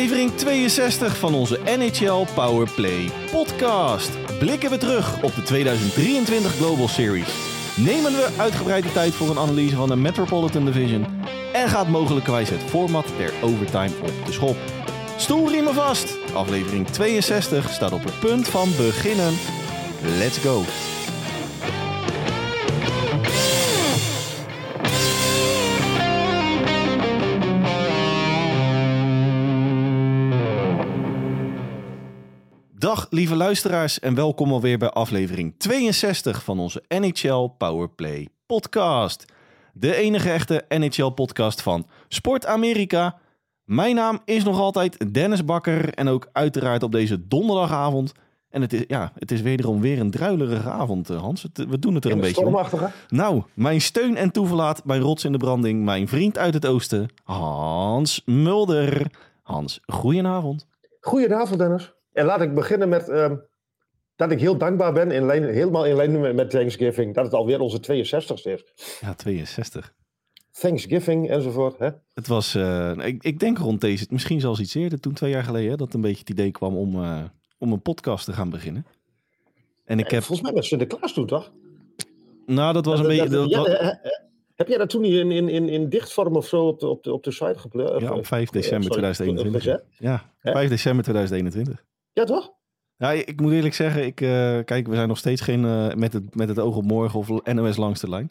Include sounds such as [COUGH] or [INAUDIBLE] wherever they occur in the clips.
Aflevering 62 van onze NHL Powerplay podcast. Blikken we terug op de 2023 Global Series. Nemen we uitgebreid de tijd voor een analyse van de Metropolitan Division. En gaat mogelijkerwijs het format der overtime op de schop. Stoelriemen vast. Aflevering 62 staat op het punt van beginnen. Let's go. Dag lieve luisteraars en welkom alweer bij aflevering 62 van onze NHL Powerplay podcast. De enige echte NHL podcast van Sport Amerika. Mijn naam is nog altijd Dennis Bakker en ook uiteraard op deze donderdagavond. En het is, ja, het is wederom weer een druilerige avond, eh, Hans. We doen het er een beetje om. Nou, mijn steun en toeverlaat, mijn rots in de branding, mijn vriend uit het oosten, Hans Mulder. Hans, goedenavond. Goedenavond, Dennis. En laat ik beginnen met ehm, dat ik heel dankbaar ben, in lijn, helemaal in lijn met- met Thanksgiving, dat het alweer onze 62ste is. Ja, 62. Thanksgiving enzovoort. Hè? Het was, eh, ik, ik denk rond deze, misschien zelfs iets eerder, toen twee jaar geleden, hè, dat een beetje het idee kwam om, eh, om een podcast te gaan beginnen. En ik heb, Volgens mij met Sinterklaas toen, toch? nou dat was een Dat- beetje, dat- ja, eh, eh, heb jij dat toen niet in, in, in, in dichtvorm of zo op de, op de, op de site gepleurd? ja, op 5 december sorry, 2021. gezet? Ja, Hè? 5 december 2021. Ja, toch? Ja, ik moet eerlijk zeggen, ik, eh, kijk, we zijn nog steeds geen eh, met, het, met het oog op morgen of NOS langs de lijn.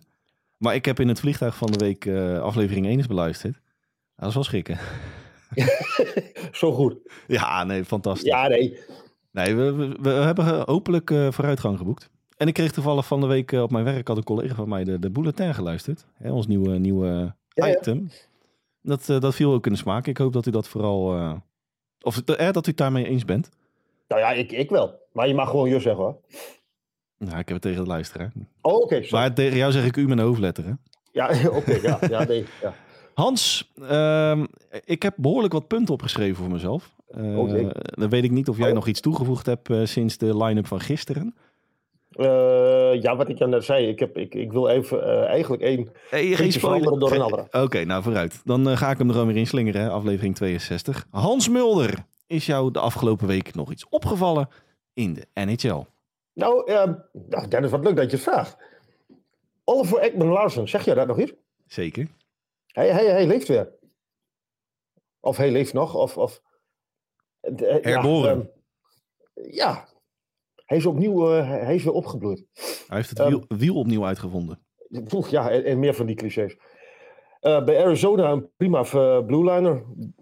Maar ik heb in het vliegtuig van de week eh, aflevering 1 eens beluisterd. Dat is wel schrikken. [LAUGHS] Zo goed. Ja, nee, fantastisch. Ja, nee. Nee, we, we, we hebben hopelijk vooruitgang geboekt. En ik kreeg toevallig van de week op mijn werk, had een collega van mij de, de bulletin geluisterd. Hè, ons nieuwe, nieuwe Ja, ja. item. Dat, dat viel ook in de smaak. Ik hoop dat u dat vooral, of dat u het daarmee eens bent. Nou ja, ik, ik wel. Maar je mag gewoon je zeggen, hoor. Nou, ik heb het tegen het luisteren. hè. Oh, oké. sorry. Maar tegen jou zeg ik u met een hoofdletter. Hè? Ja, [LAUGHS] oké. ja, ja, nee. Ja. Hans, ehm, ik heb behoorlijk wat punten opgeschreven voor mezelf. Jee. dan weet ik niet of jij Oh. nog iets toegevoegd hebt eh, sinds de line-up van gisteren. Eh, ja, wat ik net zei. Ik, heb, ik, ik wil even eigenlijk één Hey, geen veranderen door een andere. Oké, nou vooruit. Dan ga ik hem er gewoon weer in slingeren, aflevering 62. Hans Mulder, is jou de afgelopen week nog iets opgevallen in de NHL? Nou, eh, nou, Dennis, wat leuk dat je het vraagt. Oliver Ekman Larsen, zeg je dat nog iets? Zeker. Hij, hij, hij leeft weer. Of hij leeft nog, of... of eh, ja, Herboren. ehm, ja, hij is opnieuw, eh, hij is weer opgebloeid. Hij heeft het Ehm. wiel, wiel opnieuw uitgevonden. [LAUGHS] Ja, en, en meer van die clichés. Bij Arizona een prima eh, blue liner. Een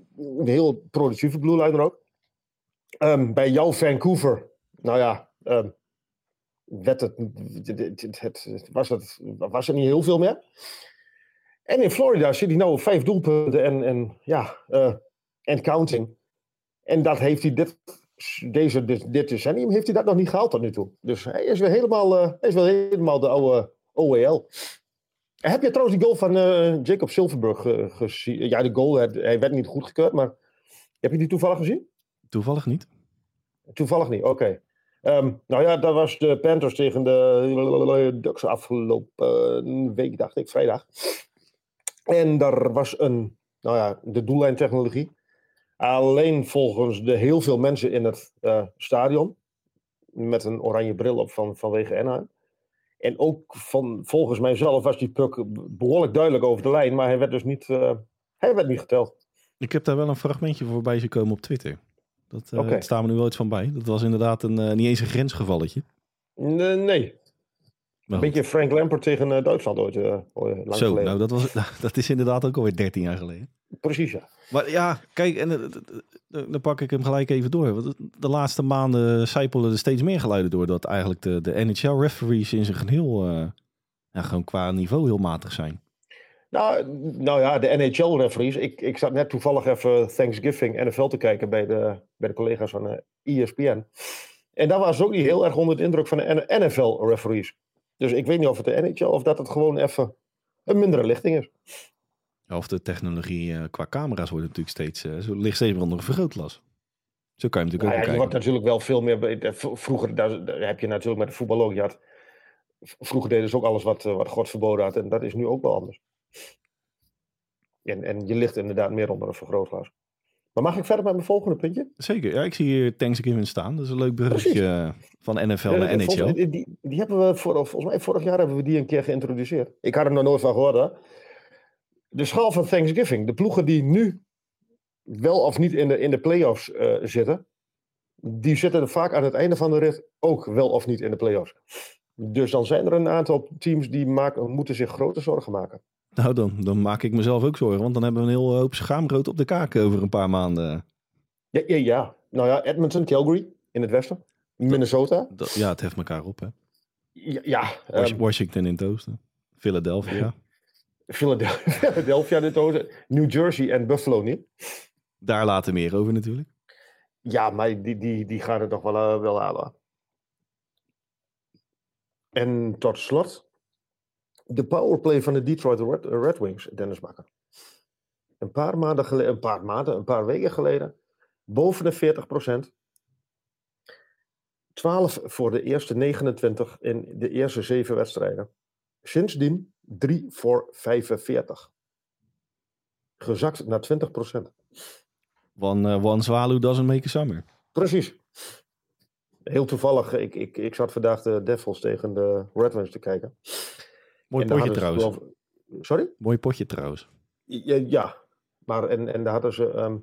heel productieve blue liner ook. Ehm, bij jouw Vancouver, nou ja, ehm, werd het, het, het, was, het, was er niet heel veel meer. En in Florida zit hij nou op vijf doelpunten en, en ja, eh, en counting. En dat heeft hij dit, deze, dit, dit decennium heeft hij dat nog niet gehaald tot nu toe. Dus hij is helemaal, eh, hij is weer helemaal de oude OEL. Heb je trouwens die goal van eh, Jacob Silverberg eh, gezien? Ja, de goal, hij, werd niet goedgekeurd, maar heb je die toevallig gezien? Toevallig niet. Toevallig niet, oké. Ehm, nou ja, dat was de Panthers tegen de Ducks afgelopen week, dacht ik, vrijdag. En daar was een, nou ja, de doellijntechnologie. Alleen volgens de heel veel mensen in het eh, stadion. Met een oranje bril op van, vanwege Anaheim. En ook van, volgens mijzelf was die puck behoorlijk duidelijk over de lijn. Maar hij werd dus niet, eh, hij werd niet geteld. Ik heb daar wel een fragmentje voorbij gekomen op Twitter. Dat eh Oké. daar staan we nu wel iets van bij. Dat was inderdaad een, eh, niet eens een grensgevalletje. Nee, nee. Maar Een beetje Frank Lampert tegen eh, Duitsland ooit, eh, Zo, geleden. nou dat, was, [LAUGHS] dat is inderdaad ook alweer 13 jaar geleden. Precies, ja. Maar ja, kijk, en eh, dan pak ik hem gelijk even door. Want de laatste maanden zijpelen er steeds meer geluiden door dat eigenlijk de, de NHL-referees in zijn geheel eh, ja, gewoon qua niveau heel matig zijn. Nou, nou ja, de NHL-referees. Ik, ik zat net toevallig even Thanksgiving NFL te kijken bij de, bij de collega's van eh, ESPN. En daar was ook niet heel erg onder de indruk van de NFL-referees. Dus ik weet niet of het de NHL of dat het gewoon even een mindere lichting is. Of de technologie eh, qua camera's wordt natuurlijk steeds, eh, zo ligt steeds meer onder een vergrootglas. Zo kan je natuurlijk Nou ja, ook je wordt natuurlijk wel veel meer. v- Vroeger daar, daar heb je natuurlijk met de voetbal ook. Je had, vroeger deden ze ook alles wat, eh, wat God verboden had. En dat is nu ook wel anders. En, en je ligt inderdaad meer onder een vergrootglas. Maar mag ik verder met mijn volgende puntje? Zeker. Ja, ik zie hier Thanksgiving staan. Dat is een leuk bruggetje van NFL Ja, naar NHL. die, die hebben we voor, volgens mij vorig jaar hebben we die een keer geïntroduceerd. Ik had er nog nooit van gehoord. Hè? De schaal van Thanksgiving. De ploegen die nu wel of niet in de, in de playoffs eh, zitten, die zitten er vaak aan het einde van de rit ook wel of niet in de playoffs. Dus dan zijn er een aantal teams die maken, moeten zich grote zorgen maken. Nou, dan, dan maak ik mezelf ook zorgen. Want dan hebben we een heel hoop schaamrood op de kaak over een paar maanden. Ja, ja, ja. nou ja, Edmonton, Calgary in het westen. Minnesota. Dat, ja, het heft elkaar op. Hè. Ja, ehm, Washington in het oosten. Philadelphia. Philadelphia, Philadelphia de tozen. New Jersey en Buffalo niet. Daar later meer over natuurlijk. Ja, maar die, die, die gaan het toch wel, eh, wel halen. En tot slot, de powerplay van de Detroit Red, Red Wings, Dennis Bakker. Een paar maanden geleden, een paar maanden, een paar weken geleden, boven de 40% 12 voor de eerste 29 in de eerste zeven wedstrijden. Sindsdien 3 voor 45. Gezakt naar 20% One, uh, one swallow doesn't make a summer. Precies. Heel toevallig, ik, ik, ik zat vandaag de Devils tegen de Red Wings te kijken. Mooi En potje trouwens. geloof- Sorry? Mooi potje trouwens. Ja, ja. maar en, en daar hadden ze... ehm,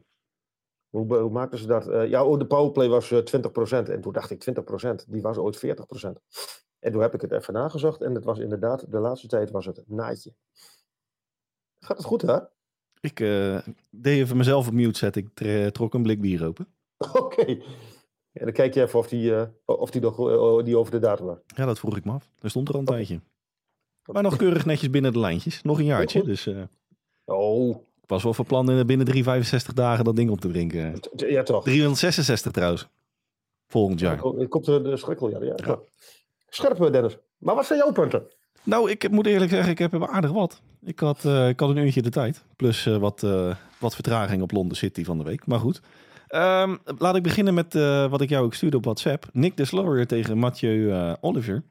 hoe, hoe maakten ze dat? Eh, ja, oh, de powerplay was eh 20%. En toen dacht ik 20%, die was ooit 40%. En toen heb ik het even nagezocht. En het was inderdaad, de laatste tijd was het naadje. Gaat het goed, hè? Ik eh, deed even mezelf op mute zetten. Ik trok een blik bier open. [LAUGHS] Oké. Ja, dan kijk je even of die, eh, of die, nog, eh, die over de datum was. Ja, dat vroeg ik me af. Er stond er al een tijdje. Maar nog keurig netjes binnen de lijntjes. Nog een jaartje. Dus Oh, ik was wel van plan binnen 365 dagen dat ding op te drinken. ja toch. 366 trouwens. Volgend jaar. Ik komt de, de schrikkel, ja. ja. ja. Scherp, Dennis. Maar wat zijn jouw punten? Nou, ik moet eerlijk zeggen, ik heb er aardig wat. Ik had, eh, ik had een uurtje de tijd. Plus eh, wat, eh, wat vertraging op Londen City van de week. Maar goed. Ehm, laat ik beginnen met wat ik jou ook stuurde op WhatsApp. Nick de Slower tegen Mathieu Oliver.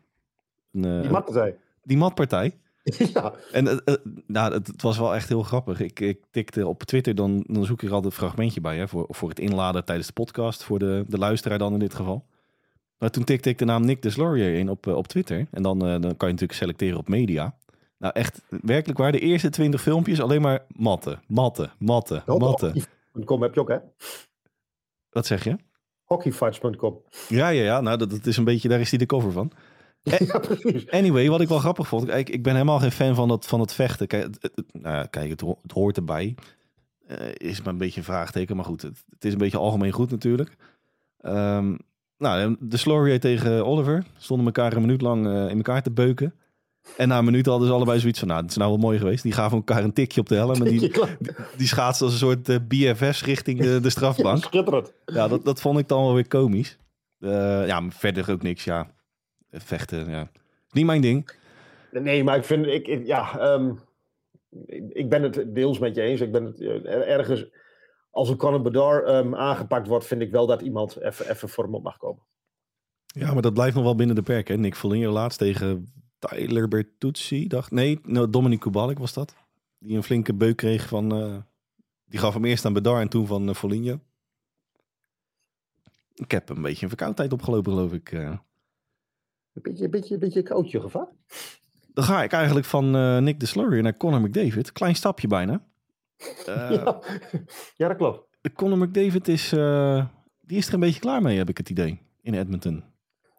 Een, Die matpartij. die [LAUGHS] matpartij. ja. En nou, het, het was wel echt heel grappig. Ik, ik tikte op Twitter, dan, dan zoek ik er altijd een fragmentje bij. Hè, voor, voor het inladen tijdens de podcast. Voor de, de luisteraar dan in dit geval. Maar toen tikte ik de naam Nick Deslaurier in op, eh, op Twitter. En dan, eh, dan kan je natuurlijk selecteren op media. Nou echt, werkelijk waar. De eerste twintig filmpjes alleen maar matten, matten, matten, matten. Hockeyfights.com heb je ook, hè? Wat zeg je? Hockeyfights.com. Ja, ja, ja. Nou, dat, dat is een beetje, daar is hij de cover van. [LAUGHS] ja, precies. Anyway, wat ik wel grappig vond. Kijk, ik ben helemaal geen fan van, dat, van het vechten. Kijk, het, het- nou ja, kijk het, ho- het hoort erbij. Eh, is maar een beetje een vraagteken. Maar goed, het, het is een beetje algemeen goed natuurlijk. Ehm, nou, de Slorier tegen Oliver stonden elkaar een minuut lang eh, in elkaar te beuken. En na een minuut hadden ze allebei zoiets van, nou, het is nou wel mooi geweest. Die gaven elkaar een tikje op de helm. En die, [LAUGHS] die schaatsen als een soort eh, BFS richting de, de strafbank. schitterend. Ja, dat, dat vond ik dan wel weer komisch. Eh, ja, maar verder ook niks, ja. Vechten, ja. Niet mijn ding. Nee, maar ik vind, ik, ik- ja, ehm, ik, ben het deels met je eens. Ik ben het eh, er- ergens, als een Conor Bedard ehm, aangepakt wordt, vind ik wel dat iemand even, voor hem op mag komen. Ja, maar dat blijft nog wel binnen de perken. hè. Nick Foligno laatst tegen Tyler Bertuzzi, dacht Nee, nou, Dominic Kubalik was dat. Die een flinke beuk kreeg van... eh, die gaf hem eerst aan Bedar en toen van uh, Foligno. Ik heb een beetje een verkoudheid opgelopen, geloof ik. eh. Een beetje, een beetje, een beetje koudje gevaar. Dan ga ik eigenlijk van eh, Nick de Slurry naar Conor McDavid. Klein stapje bijna. Eh, ja. [LAUGHS] ja, dat klopt. Conor McDavid is, eh, die is er een beetje klaar mee, heb ik het idee, in Edmonton.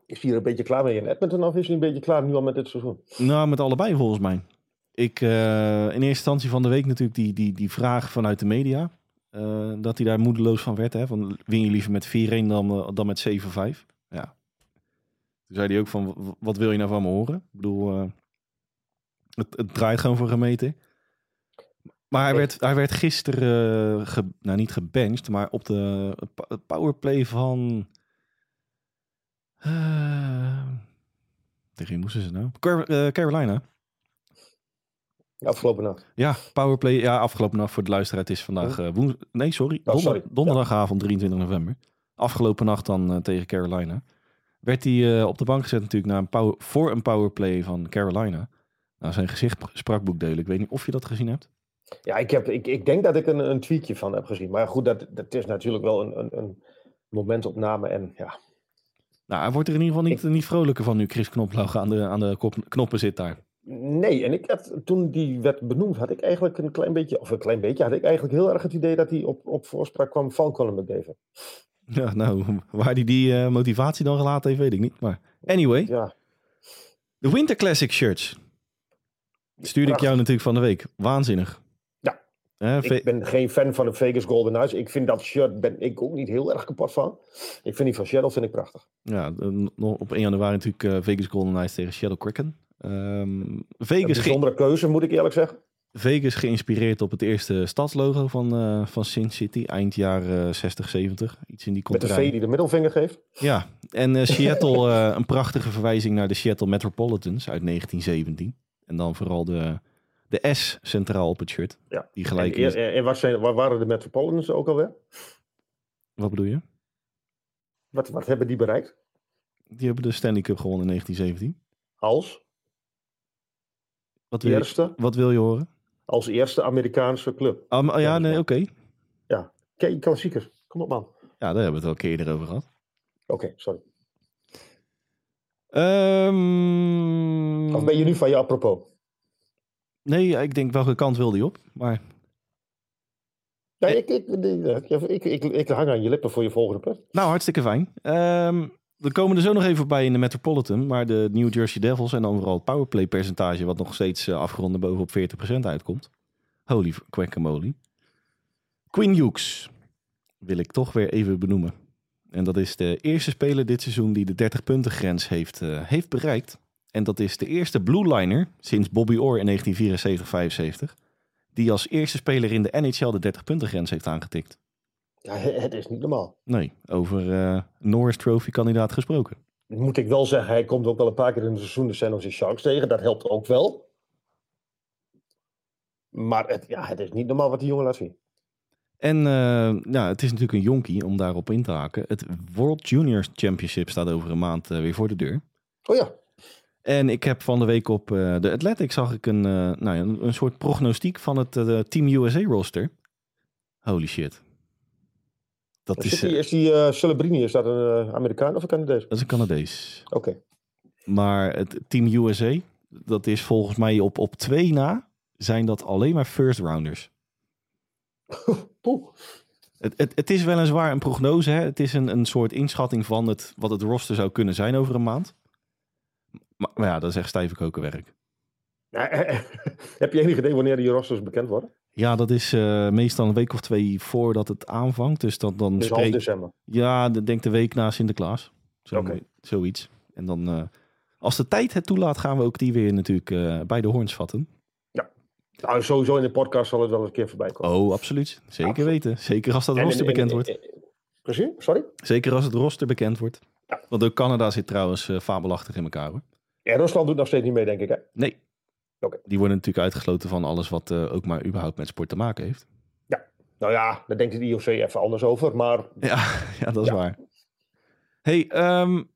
Is hij er een beetje klaar mee in Edmonton of is hij een beetje klaar nu al met dit seizoen? Nou, met allebei volgens mij. Ik, eh, in eerste instantie van de week natuurlijk die, die, die vraag vanuit de media. dat hij daar moedeloos van werd. Hè, van win je liever met 4-1 dan, dan met 7-5. Ja. Toen zei hij ook van, wat wil je nou van me horen? Ik bedoel, het, het draait gewoon voor gemeten. Maar hij werd, hij werd gisteren, eh, ge- nou niet gebenched, maar op de powerplay van... eh, tegen wie moesten ze nou? Car- eh, Carolina. Afgelopen nacht. Ja, powerplay. Ja, afgelopen nacht voor de luisteraar. Het is vandaag woens... Nee, sorry. Oh, Donder-. Donderdagavond 23 november. Afgelopen nacht dan tegen Carolina. Werd hij op de bank gezet natuurlijk naar een power, voor een powerplay van Carolina. Nou, zijn gezicht sprak boekdelen. Ik weet niet of je dat gezien hebt. Ja, ik, heb, ik, ik denk dat ik een, een tweetje van heb gezien. Maar goed, dat, dat is natuurlijk wel een, een, een momentopname. En ja, Nou, hij wordt er in ieder geval niet, niet vrolijker van nu Chris Knoploch aan de, aan de kop- knoppen zit daar. Nee, en ik had, toen die werd benoemd, had ik eigenlijk een klein beetje, of een klein beetje, had ik eigenlijk heel erg het idee dat hij op, op voorspraak kwam van Colin McDavid. [LAUGHS] Ja, nou, waar hij die eh, motivatie dan gelaten heeft, weet ik niet. Maar anyway, Ja, de Winter Classic shirts. Stuurde ik jou natuurlijk van de week. Waanzinnig. Ik ben geen fan van de Vegas Golden Knights. Ik vind dat shirt, ben ik ook niet heel erg kapot van. Ik vind die van Shadow vind ik prachtig. Ja, op 1 januari natuurlijk eh, Vegas Golden Knights tegen Shadow Kraken. Ehm, Een Vegas, ge- bijzondere keuze, moet ik eerlijk zeggen. Vegas geïnspireerd op het eerste stadslogo van, eh, van Sin City. Eind jaren 60, 70. Iets in die Met de. V die de middelvinger geeft. Ja, en eh, [LAUGHS] Seattle, eh, een prachtige verwijzing naar de Seattle Metropolitans uit 1917. En dan vooral de, de S centraal op het shirt. Ja. Die En, gelijk en, en wat zijn, waar waren de Metropolitans ook alweer? Wat bedoel je? Wat, wat hebben die bereikt? Die hebben de Stanley Cup gewonnen in 1917. Als Wat wil, je, eerste, wat wil je horen? als eerste Amerikaanse club. Ah, ja, nee, oké. Kijk, klassiekers. Kom op man. Ja, daar hebben we het al een keer eerder over gehad. Oké, sorry. Ehm, Of ben je nu van je apropos? Nee, ik denk welke kant wil die op. Maar Ja, ik, ik, ik, ik, ik, ik hang aan je lippen voor je volgende punt. Nou, hartstikke fijn. Ehm, we komen er zo nog even voorbij in de Metropolitan. Maar de New Jersey Devils en dan vooral het powerplay percentage... wat nog steeds uh, afgerond bovenop 40% uitkomt. Holy guacamole. Quinn Hughes wil ik toch weer even benoemen. En dat is de eerste speler dit seizoen die de 30-punten grens heeft, uh, heeft bereikt. En dat is de eerste blue liner sinds Bobby Orr in 1974-75... die als eerste speler in de NHL de 30-punten grens heeft aangetikt. Ja, het is niet normaal. Nee, over uh, Norris Trophy kandidaat gesproken. Moet ik wel zeggen, hij komt ook wel een paar keer in het seizoen de San Jose Sharks tegen. Dat helpt ook wel. Maar het, ja, het is niet normaal wat die jongen laat zien. En uh, ja, het is natuurlijk een jonkie om daarop in te haken. Het World Juniors Championship staat over een maand uh, weer voor de deur. Oh ja. En ik heb van de week op uh, de Athletic zag ik een, nou ja, een, een, soort prognostiek van het Team USA roster. Holy shit. Dat is, die, is die Celebrini, is dat een Amerikaan of een Canadees? Dat is een Canadees. Oké. Okay. Maar het Team USA, dat is volgens mij op, op twee na, zijn dat alleen maar first rounders. [LAUGHS] het, het, het, is weliswaar een prognose, hè? het is een, een soort inschatting van het, wat het roster zou kunnen zijn over een maand. Maar, maar ja, dat is echt stijve kokenwerk. [LAUGHS] heb je enig idee wanneer die rosters bekend worden? Ja, dat is uh, meestal een week of twee voordat het aanvangt. Dus dat dan dus half december? Ja, de, denk de week na Sinterklaas. Zo, okay. Zoiets. En dan, uh, als de tijd het toelaat, gaan we ook die weer natuurlijk uh, bij de hoorns vatten. Ja, nou, sowieso in de podcast zal het wel een keer voorbij komen. Oh, absoluut. Zeker absoluut. weten. Zeker als dat en, roster en, bekend en, wordt. Precies, sorry? Zeker als het roster bekend wordt. Ja. Want ook Canada zit trouwens fabelachtig in elkaar hoor. Ja, Rusland doet nog steeds niet mee, denk ik hè? Nee. Okay. Die worden natuurlijk uitgesloten van alles wat uh, ook maar überhaupt met sport te maken heeft. Ja, nou ja, daar denkt het IOC even anders over, maar... Ja, [LAUGHS] ja dat is ja. waar. hey, um,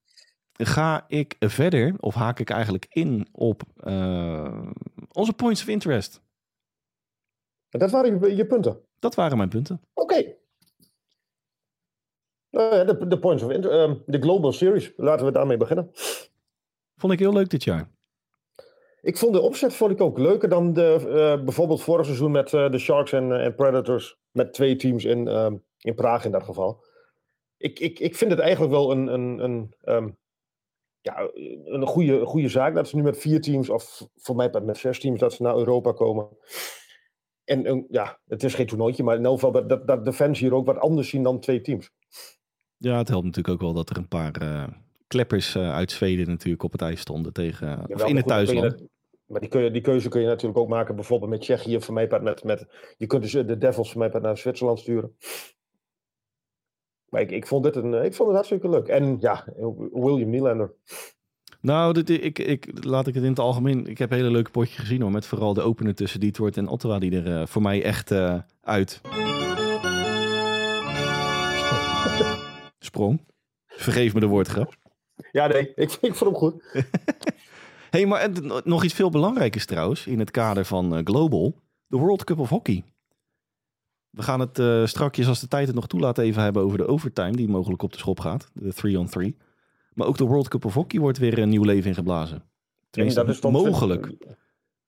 ga ik verder, of haak ik eigenlijk in op uh, onze points of interest? Dat waren je, je punten? Dat waren mijn punten. Oké. Okay. Uh, de, de points of interest, uh, de Global Series, laten we daarmee beginnen. Vond ik heel leuk dit jaar. Ik vond de opzet vond ik ook leuker dan de, uh, bijvoorbeeld vorig seizoen met uh, de Sharks en, en, Predators. Met twee teams in, uh, in Praag in dat geval. Ik, ik, ik vind het eigenlijk wel een, een, een, um, ja, een goede, goede zaak dat ze nu met vier teams, of voor mij met zes teams, dat ze naar Europa komen. En ja, het is geen toernooitje, maar in elk geval dat, dat, dat de fans hier ook wat anders zien dan twee teams. Ja, het helpt natuurlijk ook wel dat er een paar kleppers uh, uit Zweden natuurlijk op het ijs stonden tegen, ja, of in het thuisland. Maar die, kun je, die keuze kun je natuurlijk ook maken, bijvoorbeeld met Tsjechië, voor mij met, met, je kunt dus de Devils voor mij naar Zwitserland sturen. Maar ik, ik, vond dit een, ik vond het hartstikke leuk. En ja, William Nylander. Nou, dit, ik, ik, laat ik het in het algemeen. Ik heb een hele leuke potje gezien hoor. Met vooral de opener tussen Detroit en Ottawa die er uh, voor mij echt uh, uit. [LAUGHS] Sprong. Vergeef me de woordgrap. Ja, nee, [LAUGHS] ik, ik vond hem goed. [LAUGHS] hey, maar nog iets veel belangrijkers trouwens, in het kader van uh, Global. De World Cup of Hockey. We gaan het uh, strakjes, als de tijd het nog toelaat, even hebben over de overtime die mogelijk op de schop gaat. De 3-on-3. Maar ook de World Cup of Hockey wordt weer een nieuw leven ingeblazen. Tenminste, dat is mogelijk.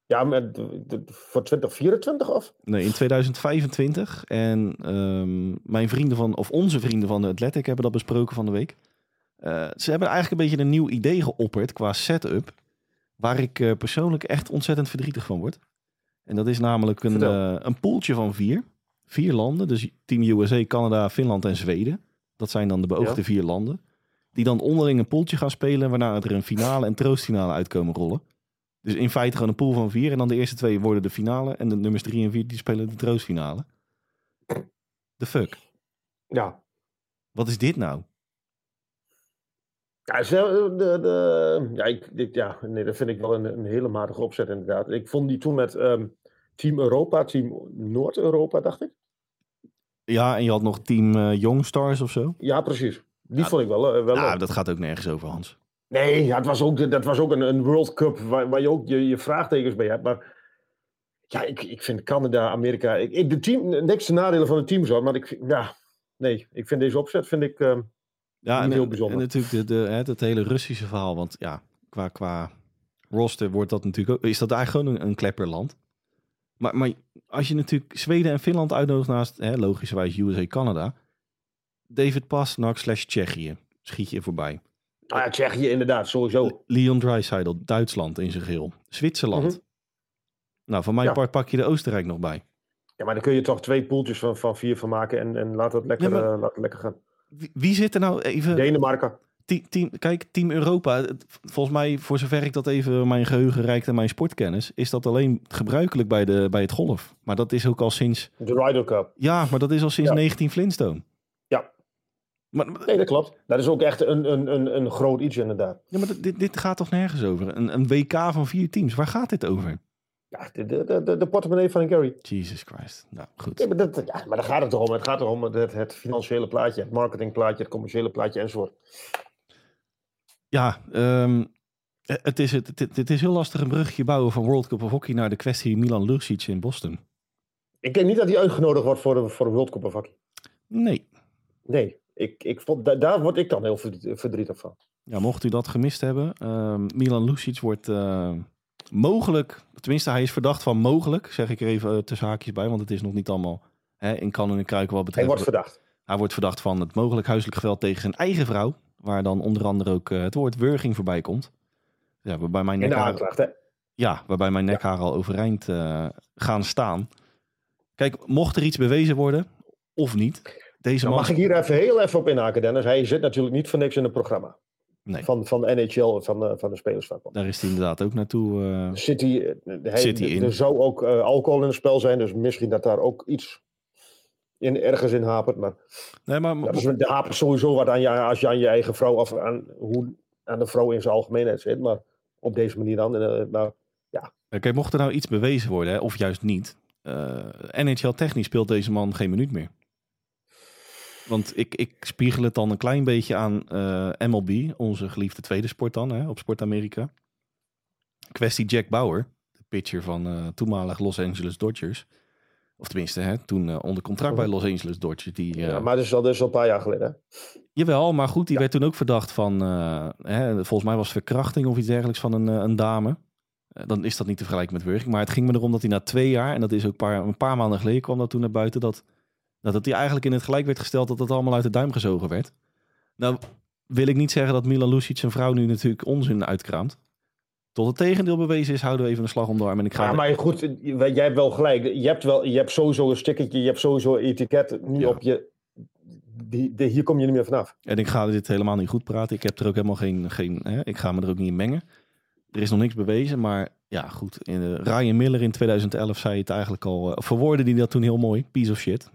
Ja, met, voor 2024 of? Nee, in 2025. En um, mijn vrienden van, of onze vrienden van de Athletic hebben dat besproken van de week. Uh, ze hebben eigenlijk een beetje een nieuw idee geopperd qua setup. Waar ik uh, persoonlijk echt ontzettend verdrietig van word. En dat is namelijk een, uh, een poeltje van vier. Vier landen. Dus Team USA, Canada, Finland en Zweden. Dat zijn dan de beoogde ja. vier landen. Die dan onderling een poeltje gaan spelen. Waarna er een finale en troostfinale uitkomen rollen. Dus in feite gewoon een pool van vier. En dan de eerste twee worden de finale. En de nummers drie en vier die spelen de troostfinale. The fuck? Ja. Wat is dit nou? Ja, de, de, ja, ik, ja nee, dat vind ik wel een, een hele matige opzet inderdaad. Ik vond die toen met um, Team Europa, Team Noord-Europa, dacht ik. Ja, en je had nog Team uh, Young Stars of zo. Ja, precies. Die ja, vond ik wel, uh, wel Nou, dat gaat ook nergens over, Hans. Nee, ja, het was ook, dat was ook een, een World Cup waar, waar je ook je, je vraagtekens bij hebt. Maar ja, ik, ik vind Canada, Amerika... Ik, de team, niks de nadelen van het team zo, maar ik, ja, nee, ik vind deze opzet vind ik, uh, ja, en, heel bijzonder. En natuurlijk de, de, het, het hele Russische verhaal, want ja, qua, qua roster wordt dat natuurlijk ook, is dat eigenlijk gewoon een, een klepperland. Maar, maar als je natuurlijk Zweden en Finland uitnodigt naast, hè, logischerwijs USA, Canada. David Pasnak slash Tsjechië schiet je voorbij. Nou ja, Tsjechië inderdaad, sowieso. Leon Dreisaitl, Duitsland in zijn geheel. Zwitserland. Mhm. Nou, van mijn ja. part pak je de Oostenrijk nog bij. Ja, maar dan kun je toch twee poeltjes van, van vier van maken en, en laat, het lekker, ja, maar, uh, laat het lekker gaan. Wie, wie, zit er nou even... Denemarken. Team, team, kijk, Team Europa, volgens mij, voor zover ik dat even mijn geheugen reikt en mijn sportkennis, is dat alleen gebruikelijk bij, de, bij het golf. Maar dat is ook al sinds... De Ryder Cup. Ja, maar dat is al sinds ja. 19 Flintstone. Ja. Maar, nee, dat klopt. Dat is ook echt een, een, een, een groot iets inderdaad. Ja, maar dit, dit gaat toch nergens over? Een, een WK van vier teams, waar gaat dit over? Ja, de, de, de, de portemonnee van Gary. Jesus Christ. Nou, goed. Ja, maar, dat, ja, maar daar gaat het om. Het gaat erom het, het financiële plaatje, het marketingplaatje, het commerciële plaatje enzovoort. Ja, um, het, is, het, het, het, is heel lastig een brugje bouwen van World Cup of Hockey naar de kwestie Milan Lucic in Boston. Ik denk niet dat hij uitgenodigd wordt voor de, voor de World Cup of Hockey. Nee. Nee, ik, ik vond, da, daar word ik dan heel verdrietig van. Ja, mocht u dat gemist hebben, uh, Milan Lucic wordt uh, mogelijk, tenminste hij is verdacht van mogelijk, zeg ik er even uh, tussen haakjes bij, want het is nog niet allemaal hè, in kan en kruiken wat betreft. Hij wordt verdacht. Hij wordt verdacht van het mogelijk huiselijk geweld tegen zijn eigen vrouw, waar dan onder andere ook uh, het woord wurging voorbij komt. Ja, waarbij mijn nekhaar, aanklacht, hè? Ja, waarbij mijn nekhaar ja. al overeind uh, gaan staan. Kijk, mocht er iets bewezen worden, of niet. Deze nou, man... Mag ik hier even heel even op inhaken, Dennis? Hij zit natuurlijk niet voor niks in het programma. Nee. Van, van de NHL, van, uh, van de Spelersvakbond. Daar is hij inderdaad ook naartoe. Uh... Zit hij, hij, Zit hij in. Er zou ook alcohol in het spel zijn, dus misschien dat daar ook iets in, ergens in hapert. Maar, nee, maar, maar... Ja, dus er hapert sowieso wat aan je, als je aan je eigen vrouw of aan, hoe, aan de vrouw in zijn algemeenheid zit. Maar op deze manier dan. Nou, ja. Oké, mocht er nou iets bewezen worden, hè, of juist niet. NHL technisch speelt deze man geen minuut meer. Want ik, ik spiegel het dan een klein beetje aan uh, MLB, onze geliefde tweede sport dan, hè, op Sport Amerika. Kwestie Jack Bauer, de pitcher van uh, toenmalig Los Angeles Dodgers. Of tenminste, hè, toen uh, onder contract bij Los Angeles Dodgers. Die, ja, maar dat is, al, dat is al een paar jaar geleden. Hè? Jawel, maar goed, die ja. werd toen ook verdacht van, hè, volgens mij was verkrachting of iets dergelijks van een, een dame. dan is dat niet te vergelijken met wurging. Maar het ging me erom dat hij na twee jaar, en dat is ook paar, een paar maanden geleden kwam dat toen naar buiten, dat nou, dat hij eigenlijk in het gelijk werd gesteld dat het allemaal uit de duim gezogen werd. Nou wil ik niet zeggen dat Milan Lucic zijn vrouw nu natuurlijk onzin uitkraamt. Tot het tegendeel bewezen is, houden we even een slag om de arm. En ik ga ja, maar goed, jij hebt wel gelijk. Je hebt, wel, je hebt sowieso een stickertje, je hebt sowieso een etiket nu ja. op je... Die, die, hier kom je niet meer vanaf. En ik ga dit helemaal niet goed praten. Ik heb er ook helemaal geen... geen hè, ik ga me er ook niet in mengen. Er is nog niks bewezen, maar ja, goed. In, uh, Ryan Miller in 2011 zei het eigenlijk al... Uh, verwoordde die dat toen heel mooi. Piece of shit.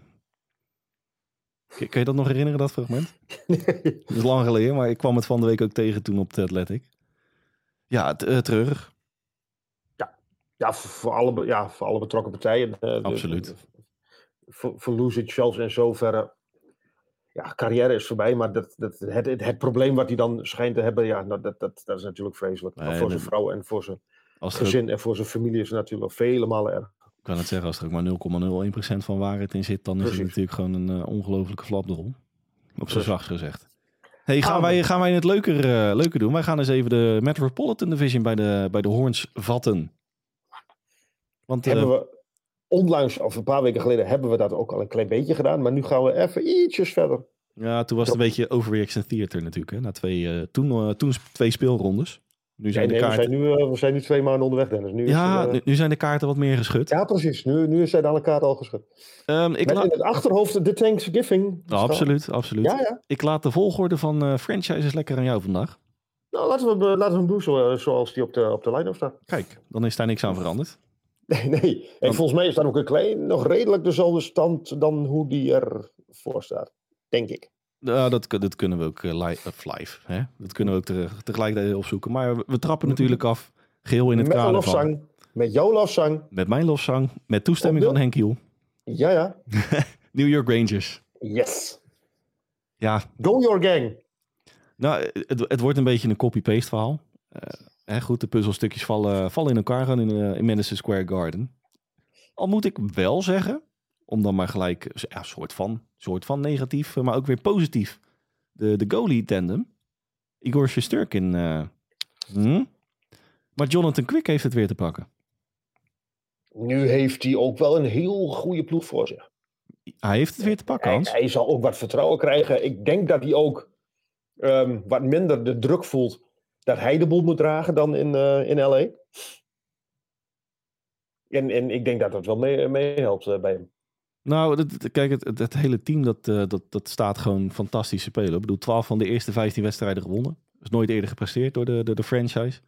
Kun je dat nog herinneren, dat fragment? [LAUGHS] Nee. Dat is lang geleden, maar ik kwam het van de week ook tegen toen op de Athletic. Ja, uh, treurig. Ja, ja, voor, alle, ja voor alle betrokken partijen. Uh, Absoluut. De, de, voor, voor Lucic zelfs in zoverre... Ja, carrière is voorbij, maar dat, dat, het, het, het probleem wat hij dan schijnt te hebben... Ja, dat, dat, dat is natuurlijk vreselijk. Nee, voor zijn vrouw en voor zijn gezin ook... en voor zijn familie is het natuurlijk vele malen erg. Kan het zeggen, als er ook maar 0,01% van waarheid in zit, dan is het natuurlijk gewoon een uh, ongelofelijke flapdrol. Op zijn Precies. zachtst gezegd. Hey, gaan, wij, gaan wij het leuker, eh, leuker doen? Wij gaan eens even de Metropolitan Division bij de, bij de Horns vatten. Want eh, Hebben we onlangs, of een paar weken geleden, hebben we dat ook al een klein beetje gedaan. Maar nu gaan we even ietsjes verder. ja, toen was het een beetje overreaction theater natuurlijk. Hè? Na twee, toen, toen twee speelrondes. Nu zijn, nee, de we, kaarten, zijn nu, eh, we zijn nu twee maanden onderweg, Dennis. Nu is, ja, eh, nu, nu zijn de kaarten wat meer geschud. ja, precies. Nu, nu zijn alle kaarten al geschud. Ehm, ik Met in het achterhoofd de Thanksgiving. Absoluut, absoluut. Ja, ja. Ik laat de volgorde van eh, franchises lekker aan jou vandaag. Nou, laten we, laten we hem doen zo, zoals die op de, op de line-up staat. Kijk, dan is daar niks aan veranderd. [LAUGHS] Nee, nee. En Want- volgens mij is dat ook een klein, nog redelijk dezelfde stand dan hoe die ervoor staat. Denk ik. Ja, dat, dat kunnen we ook eh, li- of live. Hè? Dat kunnen we ook te- tegelijkertijd opzoeken. Maar we, we trappen natuurlijk af. Geheel in het met kader van. lofzang. Met jouw lofzang. Met mijn lofzang. Met toestemming de- van Henk Hiel. Ja, ja. [LAUGHS] New York Rangers. Yes. Ja, Go your gang. nou, het, het wordt een beetje een copy-paste verhaal. Eh, hè, goed, de puzzelstukjes vallen, vallen in elkaar gewoon in, eh, in Madison Square Garden. Al moet ik wel zeggen, om dan maar gelijk, ja, soort van, soort van negatief, eh, maar ook weer positief. De, de goalie tandem. Igor Shesterkin. eh hm? Maar Jonathan Quick heeft het weer te pakken. Nu heeft hij ook wel een heel goede ploeg voor zich. Hij heeft het weer te pakken, Hij, Hans. hij zal ook wat vertrouwen krijgen. Ik denk dat hij ook ehm, wat minder de druk voelt dat hij de boel moet dragen dan in, eh, in LA. En, en ik denk dat dat wel mee- meehelpt eh, bij hem. Nou, dat- kijk, het, het, het hele team dat, eh, dat, dat staat gewoon fantastisch te spelen. Ik bedoel, 12 van de eerste 15 wedstrijden gewonnen. Is nooit eerder gepresteerd door de, de, de franchise.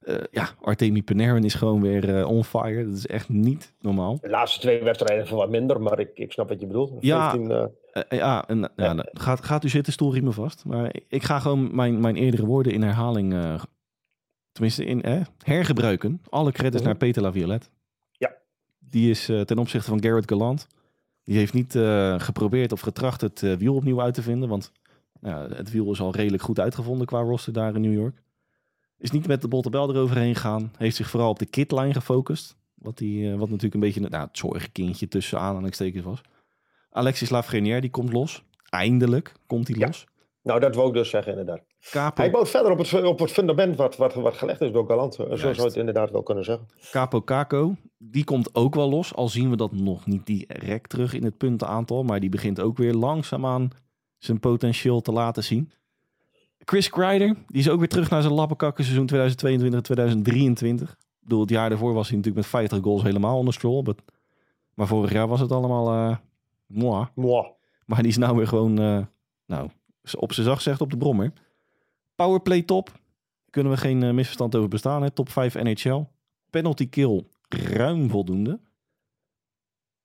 Eh, ja, Artemi Panarin is gewoon weer eh, on fire. Dat is echt niet normaal. De laatste twee wedstrijden van wat minder, maar ik, ik snap wat je bedoelt. Ja. 15, eh, Eh, ja, en, ja, nou, gaat, gaat u zitten, stoelriemen vast. Maar ik ga gewoon mijn, mijn eerdere woorden in herhaling, tenminste in eh, hergebruiken. Alle credits Mhm. naar Peter Laviolette. Ja. Die is ten opzichte van Garrett Gallant. Die heeft niet eh, geprobeerd of getracht het eh, wiel opnieuw uit te vinden. Want nou, het wiel is al redelijk goed uitgevonden qua roster daar in New York. Is niet met de bottebel eroverheen gegaan. Heeft zich vooral op de kitline gefocust. Wat, die, eh, wat natuurlijk een beetje nou, het zorgkindje tussen aanhalingstekens was. Alexis Lafrenière, die komt los. Eindelijk komt hij Ja. los. Nou, dat wou ik dus zeggen, inderdaad. Capo, Hij bouwt verder op het, op het fundament wat, wat, wat gelegd is door Galant. Zo zou je het inderdaad wel kunnen zeggen. Capo Caco, die komt ook wel los. Al zien we dat nog niet direct terug in het puntenaantal. Maar die begint ook weer langzaamaan zijn potentieel te laten zien. Chris Kreider, die is ook weer terug naar zijn lappenkakken seizoen 2022-2023. Ik bedoel, het jaar daarvoor was hij natuurlijk met 50 goals helemaal onder stroll. but- Maar vorig jaar was het allemaal moi. Mwah. Maar die is nou weer gewoon, eh, nou, op zijn zacht zegt op de brommer. Powerplay top. Kunnen we geen eh, misverstand over bestaan. Hè? Top 5 NHL. Penalty kill ruim voldoende.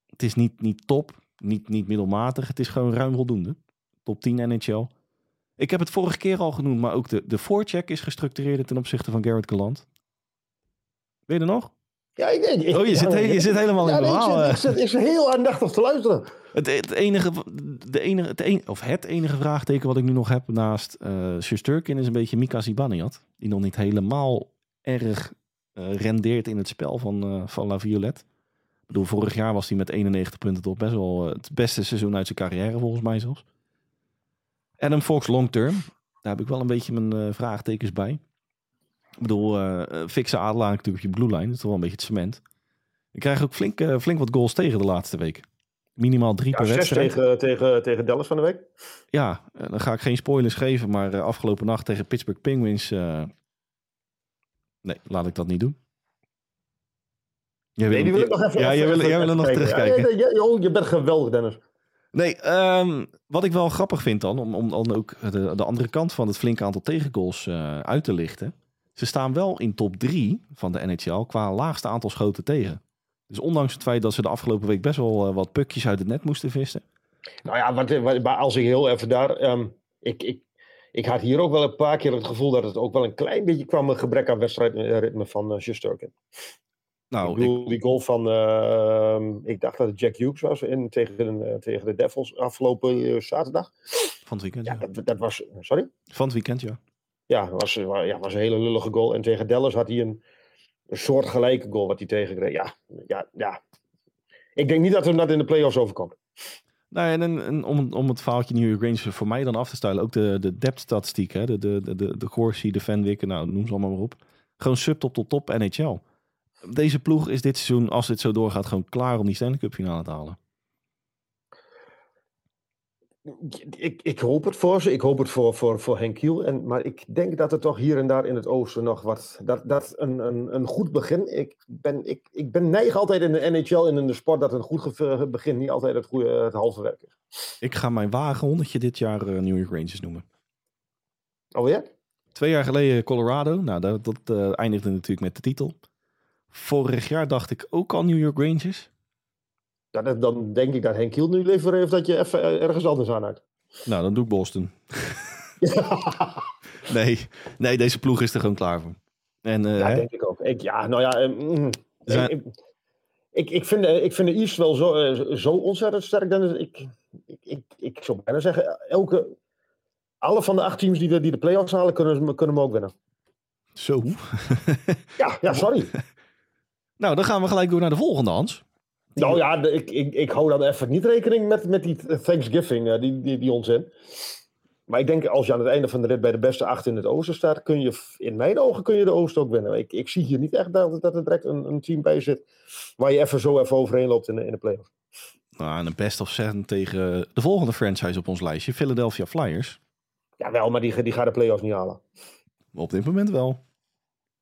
Het is niet, niet top, niet, niet middelmatig. Het is gewoon ruim voldoende. Top 10 NHL. Ik heb het vorige keer al genoemd, maar ook de, de forecheck is gestructureerder ten opzichte van Garrett Gallant. Weet je nog? Ja, ik, ik, Oh, je, ja, zit, he- je zit helemaal ja, in ik, verhaal. eh. ik, zit, ik zit heel aandachtig te luisteren. Het, het enige, de enige, het, een, of het enige vraagteken wat ik nu nog heb naast eh Shusterkin is een beetje Mika Zibanejad. Die nog niet helemaal erg eh, rendeert in het spel van, van La Violette. Ik bedoel, vorig jaar was hij met 91 punten toch best wel het beste seizoen uit zijn carrière volgens mij zelfs. Adam Fox long term. Daar heb ik wel een beetje mijn vraagtekens bij. Ik bedoel, eh eh, fikse adelaar natuurlijk op je blue line. Dat is toch wel een beetje het cement. Ik krijg ook flink, eh, flink wat goals tegen de laatste week. Minimaal drie Ja, per zes wedstrijd. tegen, tegen, tegen Dallas van de week. Ja, dan ga ik geen spoilers geven, maar afgelopen nacht tegen Pittsburgh Penguins. Nee, laat ik dat niet doen. Jij Nee, die wil ik nog even Ja, even- jij wil, jij wil er nog kijken. terugkijken. Ja, ja, ja, oh, je bent geweldig, Dennis. Nee, ehm, wat ik wel grappig vind dan, om, om dan ook de, de andere kant van het flinke aantal tegengoals uit te lichten. Ze staan wel in top 3 van de NHL qua laagste aantal schoten tegen. Dus ondanks het feit dat ze de afgelopen week best wel eh, wat pukjes uit het net moesten vissen. Nou ja, wat, wat, maar als ik heel even daar... ehm, ik, ik, ik had hier ook wel een paar keer het gevoel dat het ook wel een klein beetje kwam... een gebrek aan wedstrijdritme van uh. Nou, ik bedoel, die goal van... ehm, ik dacht dat het Jack Hughes was in, tegen, eh, tegen de Devils afgelopen zaterdag. van het weekend, Ja, ja. dat, dat was... Sorry? Van het weekend, ja. Ja, was, ja, was een hele lullige goal. En tegen Dallas had hij een, een soort gelijke goal wat hij tegenkreeg. Ja, ja, ja. ik denk niet dat hem dat in de playoffs overkomt. Nou, en, en, om, om het verhaaltje New York Rangers voor mij dan af te stellen, ook de, de depth-statistiek, de, de, de, de Corsi, de Fenwick, nou noem ze allemaal maar op. Gewoon subtop tot top NHL. Deze ploeg is dit seizoen, als dit zo doorgaat, gewoon klaar om die Stanley Cup finale te halen. Ik, ik hoop het voor ze. Ik hoop het voor, voor, voor Henk Kiel. En, maar ik denk dat er toch hier en daar in het oosten nog wat... Dat, dat een, een, een goed begin... Ik ben, ik, ik ben neig altijd in de NHL en in de sport... dat een goed begin niet altijd het, goede, het halve werk is. Ik ga mijn wagen honderdje dit jaar uh, New York Rangers noemen. Oh ja? Twee jaar geleden Colorado. Nou, dat, dat uh, eindigde natuurlijk met de titel. Vorig jaar dacht ik ook al New York Rangers. Ja, dan denk ik dat Henk Kiel nu liever heeft dat je even eh, ergens anders aan hebt. Nou, dan doe ik Boston. [LAUGHS] nee, nee, deze ploeg is er gewoon klaar voor. En, uh, ja, hè? denk ik ook. Ik, ja, nou ja, mm, Zijn... ik, ik, ik, vind, ik vind de East wel zo, zo ontzettend sterk. Dan ik, ik, ik, ik zou bijna zeggen, elke, alle van de acht teams die de, die de play-offs halen, kunnen, kunnen hem ook winnen. Zo? ja, ja, sorry. [LAUGHS] nou, dan gaan we gelijk door naar de volgende, Hans. Nou ja, ik, ik, ik hou dan even niet rekening met, met die Thanksgiving, uh, die, die, die onzin. Maar ik denk, als je aan het einde van de rit bij de beste acht in het oosten staat, kun je, in mijn ogen kun je de oosten ook winnen. Ik, ik zie hier niet echt dat, dat er direct een, een team bij zit waar je even zo even overheen loopt in de, in de play-off. Nou, een best of seven tegen de volgende franchise op ons lijstje, Philadelphia Flyers. Ja, wel, maar die, die gaat de play-offs niet halen. Op dit moment wel.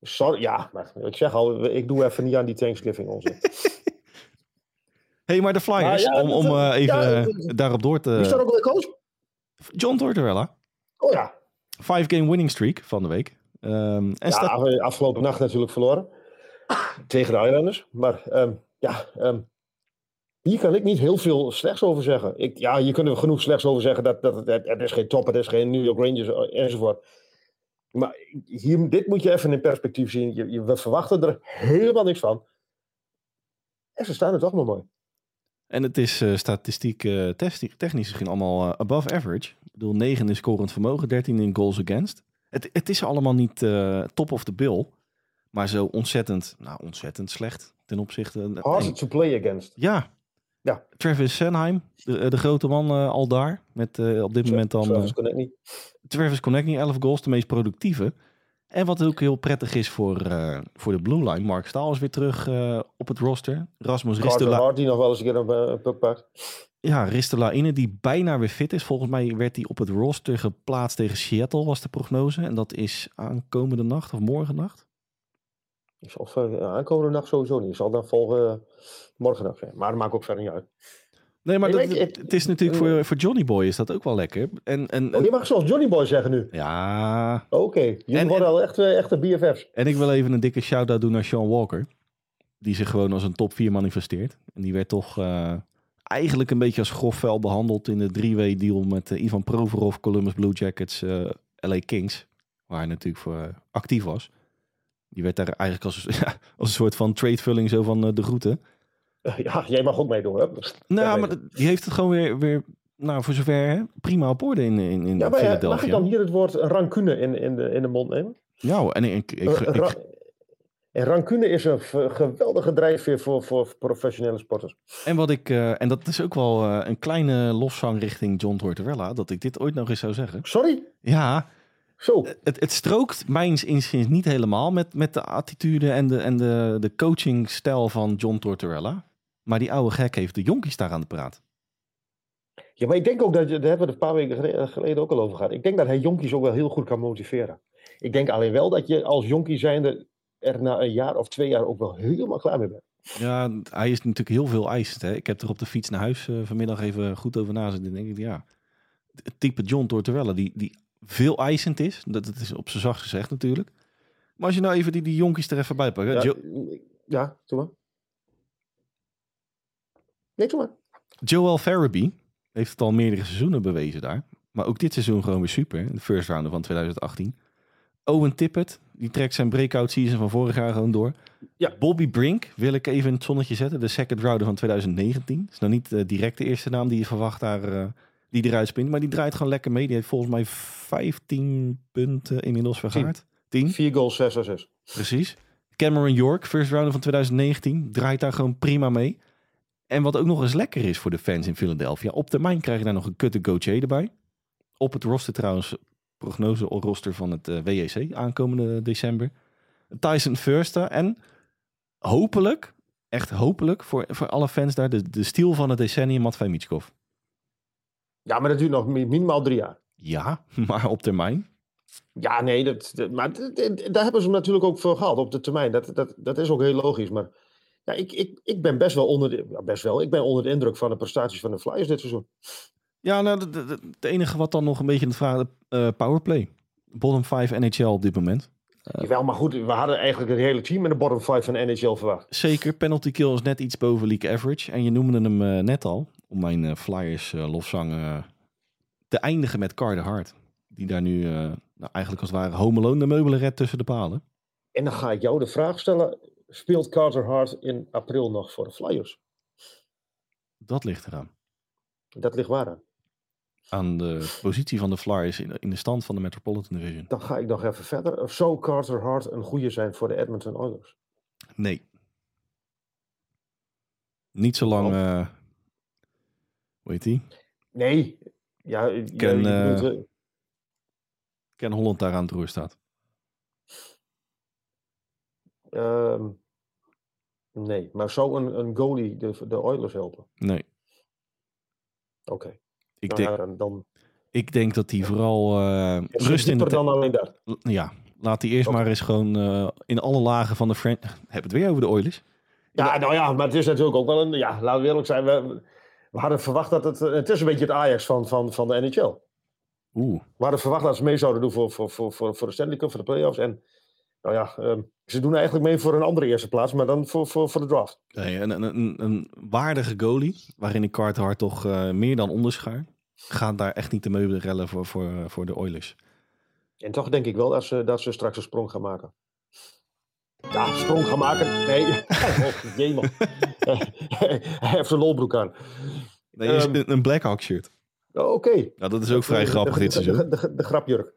Sorry, ja, maar ik zeg al, ik doe even niet aan die Thanksgiving onzin. [LAUGHS] hey, maar de Flyers, ja, om, om uh, even uh, daarop door te... Wie dat ook weer coach? John Tortorella. Oh ja. Five game winning streak van de week. Um, en ja, staat... afgelopen nacht natuurlijk verloren. tegen de Islanders. Maar um, ja, um, hier kan ik niet heel veel slechts over zeggen. Ik, ja, hier kunnen we genoeg slechts over zeggen. Dat, dat, het, het is geen top, het is geen New York Rangers enzovoort. Maar hier, dit moet je even in perspectief zien. Je, je, we verwachten er helemaal niks van. En ze staan er toch nog mooi. En het is uh, statistiek uh, technisch misschien allemaal uh, above average. Ik bedoel, 9 in scorend vermogen, 13 in goals against. Het, het is allemaal niet top of the bill. Maar zo ontzettend, nou ontzettend slecht ten opzichte... Hard to play against. Ja. ja. Travis Senheim, de, de grote man al daar. Met op dit moment dan... Travis Connectney. Travis Connectney, 11 goals, de meest productieve. En wat ook heel prettig is voor, uh, voor de Blue Line. Mark Staal is weer terug uh, op het roster. Rasmus Ristela. die nog wel eens een keer een uh, puck pakt. Ja, Ristelaine die bijna weer fit is. Volgens mij werd hij op het roster geplaatst tegen Seattle, was de prognose. En dat is aankomende nacht of morgen nacht? Zal aankomende nacht sowieso niet. Ik zal dan volgen morgen nacht zijn. Maar dat maakt ook verder niet uit. Nee, maar dat, het, het, is natuurlijk voor, voor Johnny Boy is dat ook wel lekker. En, en, oh, je mag zoals Johnny Boy zeggen nu. Ja. Oké, okay. jullie worden al echt, echte BFF's. En ik wil even een dikke shout-out doen naar Sean Walker. Die zich gewoon als een top 4 manifesteert. En die werd toch uh, eigenlijk een beetje als grof vuil behandeld in de drie-way deal met uh, Ivan Provorov, Columbus Blue Jackets, uh, LA Kings. Waar hij natuurlijk voor actief was. Die werd daar eigenlijk als, ja, [LAUGHS] als een soort van tradevulling zo van de groeten. Ja, jij mag ook meedoen. Hè? Nou, maar die heeft het gewoon weer, weer nou, voor zover hè, prima op orde in, in, in ja, maar, Philadelphia. Mag ik dan hier het woord rancune in, in, de, in de mond nemen? Ja, en ik... ik, ik, ik en rancune is een geweldige drijfveer voor, voor professionele sporters. En wat ik, uh, en dat is ook wel uh, een kleine losvang richting John Tortorella, dat ik dit ooit nog eens zou zeggen. Sorry? Ja. Zo. Het, het strookt mijns inziens niet helemaal met, met de attitude en de, en de, de coachingstijl van John Tortorella. Maar die oude gek heeft de jonkies daar aan de praat. Ja, maar ik denk ook dat, daar hebben we het een paar weken geleden ook al over gehad. Ik denk dat hij jonkies ook wel heel goed kan motiveren. Ik denk alleen wel dat je als jonkie zijnde er na een jaar of twee jaar ook wel helemaal klaar mee bent. Ja, hij is natuurlijk heel veel eisend. Hè? Ik heb er op de fiets naar huis uh, vanmiddag even goed over nazitten. denk ik, ja, het type John Tortorella, die, die veel eisend is. Dat, dat is op zijn zacht gezegd natuurlijk. Maar als je nou even die, die jonkies er even bij pakt. Ja, ja, doe maar. Nee, maar. Joel Farabee heeft het al meerdere seizoenen bewezen daar. Maar ook dit seizoen gewoon weer super. In de first round van 2018. Owen Tippett, die trekt zijn breakout season van vorig jaar gewoon door. Ja. Bobby Brink wil ik even in het zonnetje zetten. De second rounder van 2019. is nou niet uh, direct de eerste naam die je verwacht daar, uh, die eruit spint. Maar die draait gewoon lekker mee. Die heeft volgens mij 15 punten inmiddels vergaard. 10. 4 goals, 6 assists. Precies. Cameron York, first rounder van 2019. Draait daar gewoon prima mee. En wat ook nog eens lekker is voor de fans in Philadelphia. Op termijn krijg je daar nog een kutte Gauthier erbij. Op het roster trouwens, prognose roster van het eh, WEC aankomende december. Tyson Fursta en hopelijk, echt hopelijk voor, voor alle fans daar, de, de stiel van het decennium Matvei Mitschkov. Ja, maar dat duurt nog mi- minimaal drie jaar. Ja, [LAUGHS] maar op termijn. Ja, nee, dat, dat- maar daar hebben ze hem natuurlijk ook voor gehaald op de termijn. Dat, dat, dat is ook heel logisch. Maar ja, ik, ik, ik ben best wel onder de, best wel, ik ben onder de indruk van de prestaties van de Flyers dit seizoen. Ja, nou, het enige wat dan nog een beetje in de vraag eh powerplay. Bottom 5 NHL op dit moment. Jawel, maar goed, we hadden eigenlijk het hele team in de bottom five van de NHL verwacht. Zeker, penalty kill is net iets boven league average. En je noemde hem eh, net al, om mijn eh, Flyers eh, lofzang eh, te eindigen met Carter Hart. Die daar nu eh, nou, eigenlijk als het ware home alone de meubelen redt tussen de palen. En dan ga ik jou de vraag stellen, speelt Carter Hart in april nog voor de Flyers? Dat ligt eraan. Dat ligt waar aan. Aan de positie van de Flyers in, de stand van de Metropolitan Division. Dan ga ik nog even verder. Of zou Carter Hart een goede zijn voor de Edmonton Oilers? Nee. Niet zolang... eh hoe heet die? Nee. Ja, Ken, eh, Ken Holland daar aan het roer staat. Ehm, nee, maar zou een, een goalie de, de Oilers helpen? Nee. Oké. Ik, Nou denk, dan, ik denk dat hij vooral is rust in de... dan alleen dat. Ja, laat hij eerst maar eens gewoon eh, in alle lagen van de friend... Heb het weer over de Oilers? Ja, nou ja, maar het is natuurlijk ook wel een... Ja, laten we eerlijk zijn. We, we hadden verwacht dat het... Het is een beetje het Ajax van, van, van de NHL. Oeh. We hadden verwacht dat ze mee zouden doen voor, voor, voor, voor, voor de Stanley Cup, voor de playoffs. En nou ja, ehm, ze doen eigenlijk mee voor een andere eerste plaats, maar dan voor, voor, voor de draft. Nee, een, een, een, een waardige goalie, waarin ik Carter toch eh, meer dan onderschaar. Gaat daar echt niet de meubelen rellen voor, voor, voor de Oilers. En toch denk ik wel dat ze, dat ze straks een sprong gaan maken. Ja, sprong gaan maken. Nee, [LAUGHS] oh, jemel. Hij heeft zijn lolbroek aan. Nee, Ehm, een, een Blackhawk shirt. Oh, Oké. Ja, dat is ook vrij De- grappig de, dit de, seizoen. de, de, de grapjurk.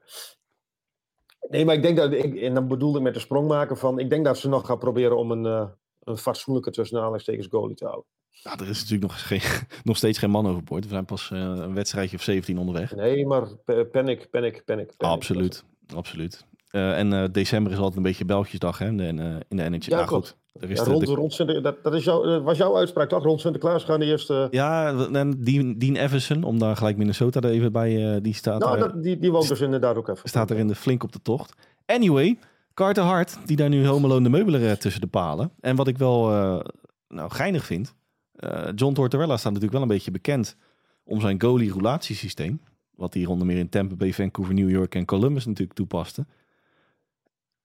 Nee, maar ik denk dat, ik, en dan bedoelde ik met de sprong maken van, ik denk dat ze nog gaan proberen om een, eh een fatsoenlijke tussen aanhalingstekens goalie te houden. Ja, er is natuurlijk nog, geen, [LAUGHS] nog steeds geen man overboord. We zijn pas eh, een wedstrijdje of 17 onderweg. Nee, maar panic, panic, panic. absoluut, absoluut. Eh, en december is altijd een beetje Belgisch-dag hè, in de, in, de NHL. Ja, goed, er is Ja, rond, de- rond Sinter- dat, dat is jouw, was jouw uitspraak toch? Rond Sinterklaas gaan de eerste... ja, en Dean, Dean Everson, om daar gelijk Minnesota er even bij, eh, die staat, nou, daar, dat, die, die woont dus inderdaad ook even. staat er in de flink op de tocht. Anyway, Carter Hart, die daar nu Alone de meubelen redt tussen de palen. En wat ik wel eh, nou, geinig vind, eh, John Tortorella staat natuurlijk wel een beetje bekend om zijn goalie-roulatiesysteem. Wat hij onder meer in Tampa Bay, Vancouver, New York en Columbus natuurlijk toepaste.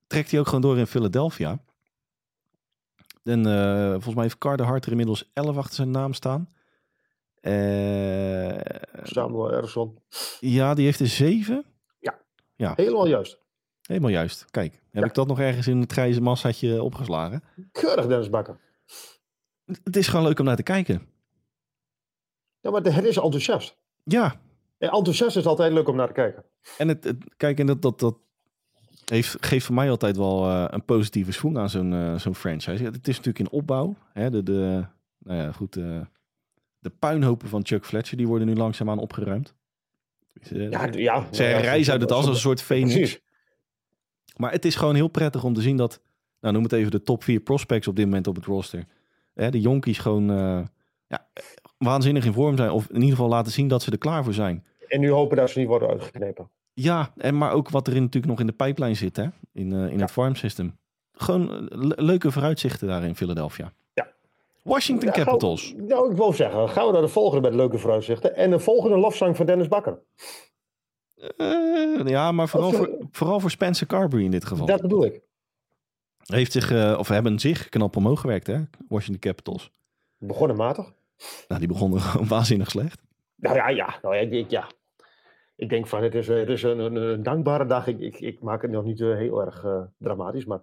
Trekt hij ook gewoon door in Philadelphia. En eh, volgens mij heeft Carter Hart er inmiddels 11 achter zijn naam staan. Eh, Samuel Erson. ja, die heeft er 7. Helemaal juist. Helemaal juist. Kijk, heb Ja. ik dat nog ergens in het grijze massaatje opgeslagen? Keurig, Dennis Bakker. Het is gewoon leuk om naar te kijken. Ja, maar het is enthousiast. Ja, En enthousiast is altijd leuk om naar te kijken. en het, het- kijk, en dat, dat, dat heeft, geeft voor mij altijd wel eh, een positieve swing aan zo'n eh, zo'n franchise. Ja, het is natuurlijk in opbouw. Hè, de, de, nou ja, goed, eh, de puinhopen van Chuck Fletcher, die worden nu langzaamaan opgeruimd. Eh, Ja, ja. Zij ja, reizen uit het als een soort Phoenix. Maar het is gewoon heel prettig om te zien dat, nou noem het even de top 4 prospects op dit moment op het roster. Hè, de jonkies gewoon ja, waanzinnig in vorm zijn. Of in ieder geval laten zien dat ze er klaar voor zijn. En nu hopen dat ze niet worden uitgeknepen. Ja, en maar ook wat er in, natuurlijk nog in de pijplijn zit, hè? In, eh, in het farm system. Gewoon eh, le- leuke vooruitzichten daar in Philadelphia. Ja. Washington Ja, Capitals. nou, ik wou zeggen, gaan we naar de volgende met leuke vooruitzichten. En de volgende lofzang van Dennis Bakker. Eh, ja, maar vooral voor, vooral voor Spencer Carberry in dit geval. Dat bedoel ik. Heeft zich, of hebben zich knap omhoog gewerkt, hè? Washington Capitals. Begonnen matig. Nou, die begonnen gewoon [LAUGHS] waanzinnig slecht. Nou ja, ja. Nou, ja, ik, ja. Ik denk van, het is, het is een, een, een dankbare dag. Ik, ik, ik maak het nog niet eh, heel erg eh, dramatisch, maar...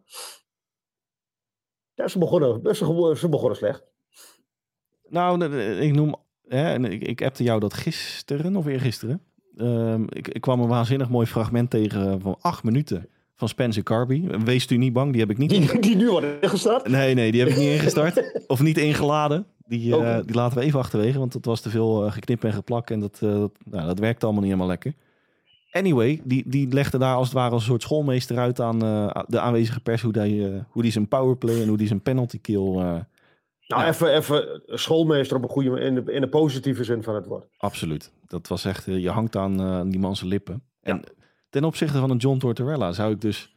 Ja, ze begonnen, ze, ze begonnen slecht. Nou, ik noem, hè, ik, ik appte jou dat gisteren of eergisteren. Ehm ik, ik kwam een waanzinnig mooi fragment tegen van acht minuten van Spencer Carby. Wees u niet bang, die heb ik niet Die, die nu worden ingestart. Nee, nee, die heb ik niet [LAUGHS] ingestart. of niet ingeladen. Die, eh, die laten we even achterwege, want dat was te veel eh, geknip en geplak. En dat, eh, dat, nou, dat werkte allemaal niet helemaal lekker. Anyway, die, die legde daar als het ware als een soort schoolmeester uit aan de aanwezige pers hoe die, eh, hoe die zijn powerplay en hoe die zijn penalty kill. Nou, Ja. even, even schoolmeester op een goede in de, in de positieve zin van het woord. absoluut. Dat was echt, je hangt aan die man zijn lippen. En ten opzichte van een John Tortorella zou ik dus,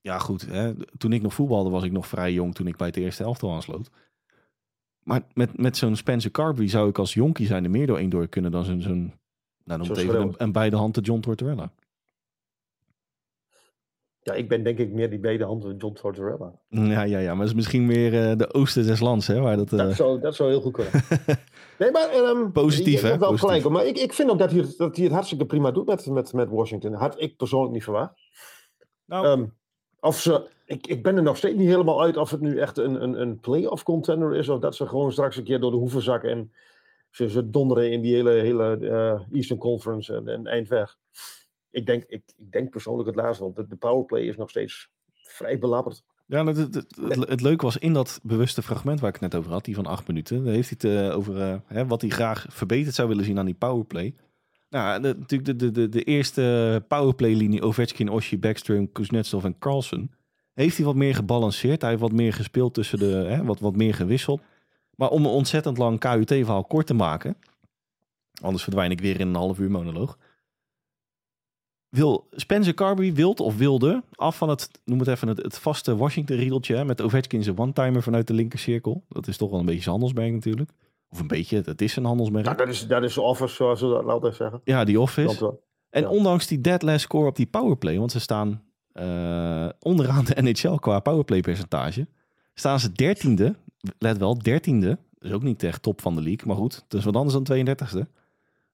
ja goed, hè, toen ik nog voetbalde was ik nog vrij jong toen ik bij het eerste elftal aansloot. Maar met, met zo'n Spencer Carberry zou ik als jonkie zijn er meer door één door kunnen dan zo'n, zo'n nou noem Zo'n het even, een, beide handen John Tortorella. Ja, ik ben denk ik meer die beide handen John Tortorella. Ja, ja, ja, maar het is misschien meer eh, de oosten des lands, hè, waar dat... eh, Dat, zou, dat zou heel goed kunnen. [LAUGHS] nee, maar... ehm, Positief, hè? hebt wel Positief. gelijk. Maar ik, ik vind ook dat hij, dat hij het hartstikke prima doet met, met, met Washington. Had ik persoonlijk niet verwacht. nou, Ehm, of ze, ik, ik ben er nog steeds niet helemaal uit of het nu echt een, een, een playoff contender is. Of dat ze gewoon straks een keer door de hoeven zakken. En ze, ze donderen in die hele, hele eh, Eastern Conference en, en eind weg. Ik denk, ik, ik denk persoonlijk het laatste. Want de, de powerplay is nog steeds vrij belabberd. Ja, het, het, het, het- het leuke was in dat bewuste fragment waar ik het net over had, die van acht minuten, daar heeft hij het eh, over eh, hè, wat hij graag verbeterd zou willen zien aan die powerplay. Nou, de, natuurlijk de, de, de, de eerste powerplay-linie, Ovechkin, Oshie, Backstrom, Kuznetsov en Carlson, heeft hij wat meer gebalanceerd. Hij heeft wat meer gespeeld tussen de, hè, wat, wat meer gewisseld. Maar om een ontzettend lang KUT-verhaal kort te maken, anders verdwijn ik weer in een half uur monoloog. Wil Spencer Carberry wild of wilde af van het, noem het even, het, vaste Washington-riedeltje met Ovechkin zijn one-timer vanuit de linkercirkel. Dat is toch wel een beetje zijn handelsmerk natuurlijk. Of een beetje, het is een handelsmerk. Nou, dat is, dat is office, zoals ze dat altijd zeggen. ja, die office. En ja. ondanks die dead last score op die powerplay, want ze staan eh, onderaan de NHL qua powerplay percentage, staan ze dertiende, let wel, dertiende, dus ook niet echt top van de league, maar goed, dat is wat anders dan 32e.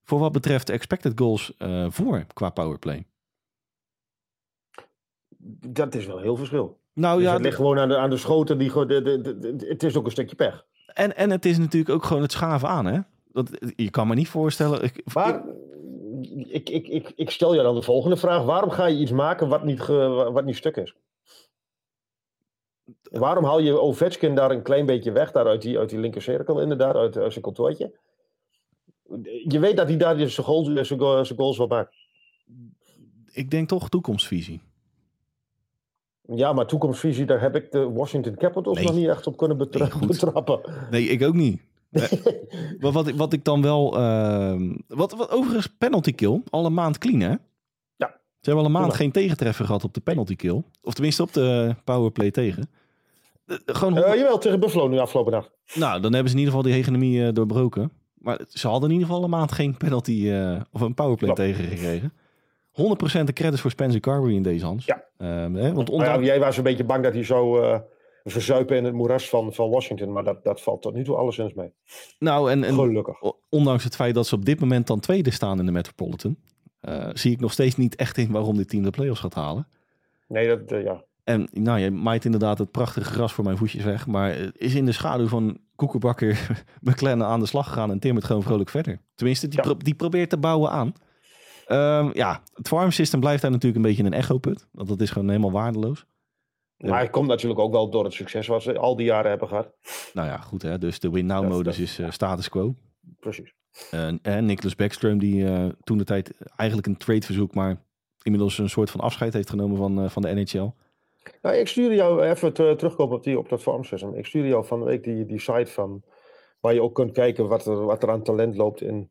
Voor wat betreft expected goals eh, voor qua powerplay. dat is wel heel verschil. Nou Dus ja, het ligt gewoon aan de, aan de schoten. Die, gewoon- de, de, de- de- het is ook een stukje pech. En, en het is natuurlijk ook gewoon het schaven aan, hè? Dat, je kan me niet voorstellen. Ik, Maar ik, ik, ik, ik stel je dan de volgende vraag. Waarom ga je iets maken wat niet, ge- wat niet stuk is? Waarom haal je Ovechkin daar een klein beetje weg, daar uit die, uit die linkercirkel inderdaad, uit, uit zijn kantoortje? Je weet dat hij daar dus zijn goals, zijn go- zijn goals wel maakt. ik denk toch toekomstvisie. Ja, maar toekomstvisie, daar heb ik de Washington Capitals Nee. nog niet echt op kunnen betra- Nee, goed. betrappen. Nee, ik ook niet. [LAUGHS] Maar wat, ik- wat ik dan wel. ehm, wat, wat overigens, penalty kill. Al een maand clean, hè? Ja. Ze hebben al een maand geen tegentreffer gehad op de penalty kill. Of tenminste op de powerplay tegen. Eh, Gewoon, Eh, jawel, tegen Buffalo nu afgelopen nacht. nou, dan hebben ze in ieder geval die hegemonie doorbroken. Maar ze hadden in ieder geval een maand geen penalty of een powerplay tegengekregen. 100% de credits voor Spencer Carberry in deze, Hans. Ja. Ehm, hè, want ondanks, ja, jij was een beetje bang dat hij zou eh, verzuipen in het moeras van, van Washington. Maar dat, dat valt tot nu toe alleszins mee. nou, en, en Gelukkig. Ondanks het feit dat ze op dit moment dan tweede staan in de Metropolitan, eh, zie ik nog steeds niet echt in waarom dit team de playoffs gaat halen. Nee, dat, eh, ja. En nou, je maait inderdaad het prachtige gras voor mijn voetjes weg, maar is in de schaduw van Koekenbakker [LAUGHS] McLennan aan de slag gegaan en timmert gewoon vrolijk verder. Tenminste, die, Ja. pro- die probeert te bouwen aan. Ehm, ja, het farm system blijft daar natuurlijk een beetje een echoput, want dat is gewoon helemaal waardeloos. Maar het komt natuurlijk ook wel door het succes wat ze al die jaren hebben gehad. Nou ja, goed hè, dus de win-now-modus is eh, status quo. Precies. En, en Nicholas Backstrom, die eh, toen de tijd eigenlijk een tradeverzoek, maar inmiddels een soort van afscheid heeft genomen van, eh, van de NHL. Nou, ik stuurde jou even te- terugkomen op, die, op dat farmsystem. Ik stuurde jou van de week die, die site van waar je ook kunt kijken wat er, wat er aan talent loopt in,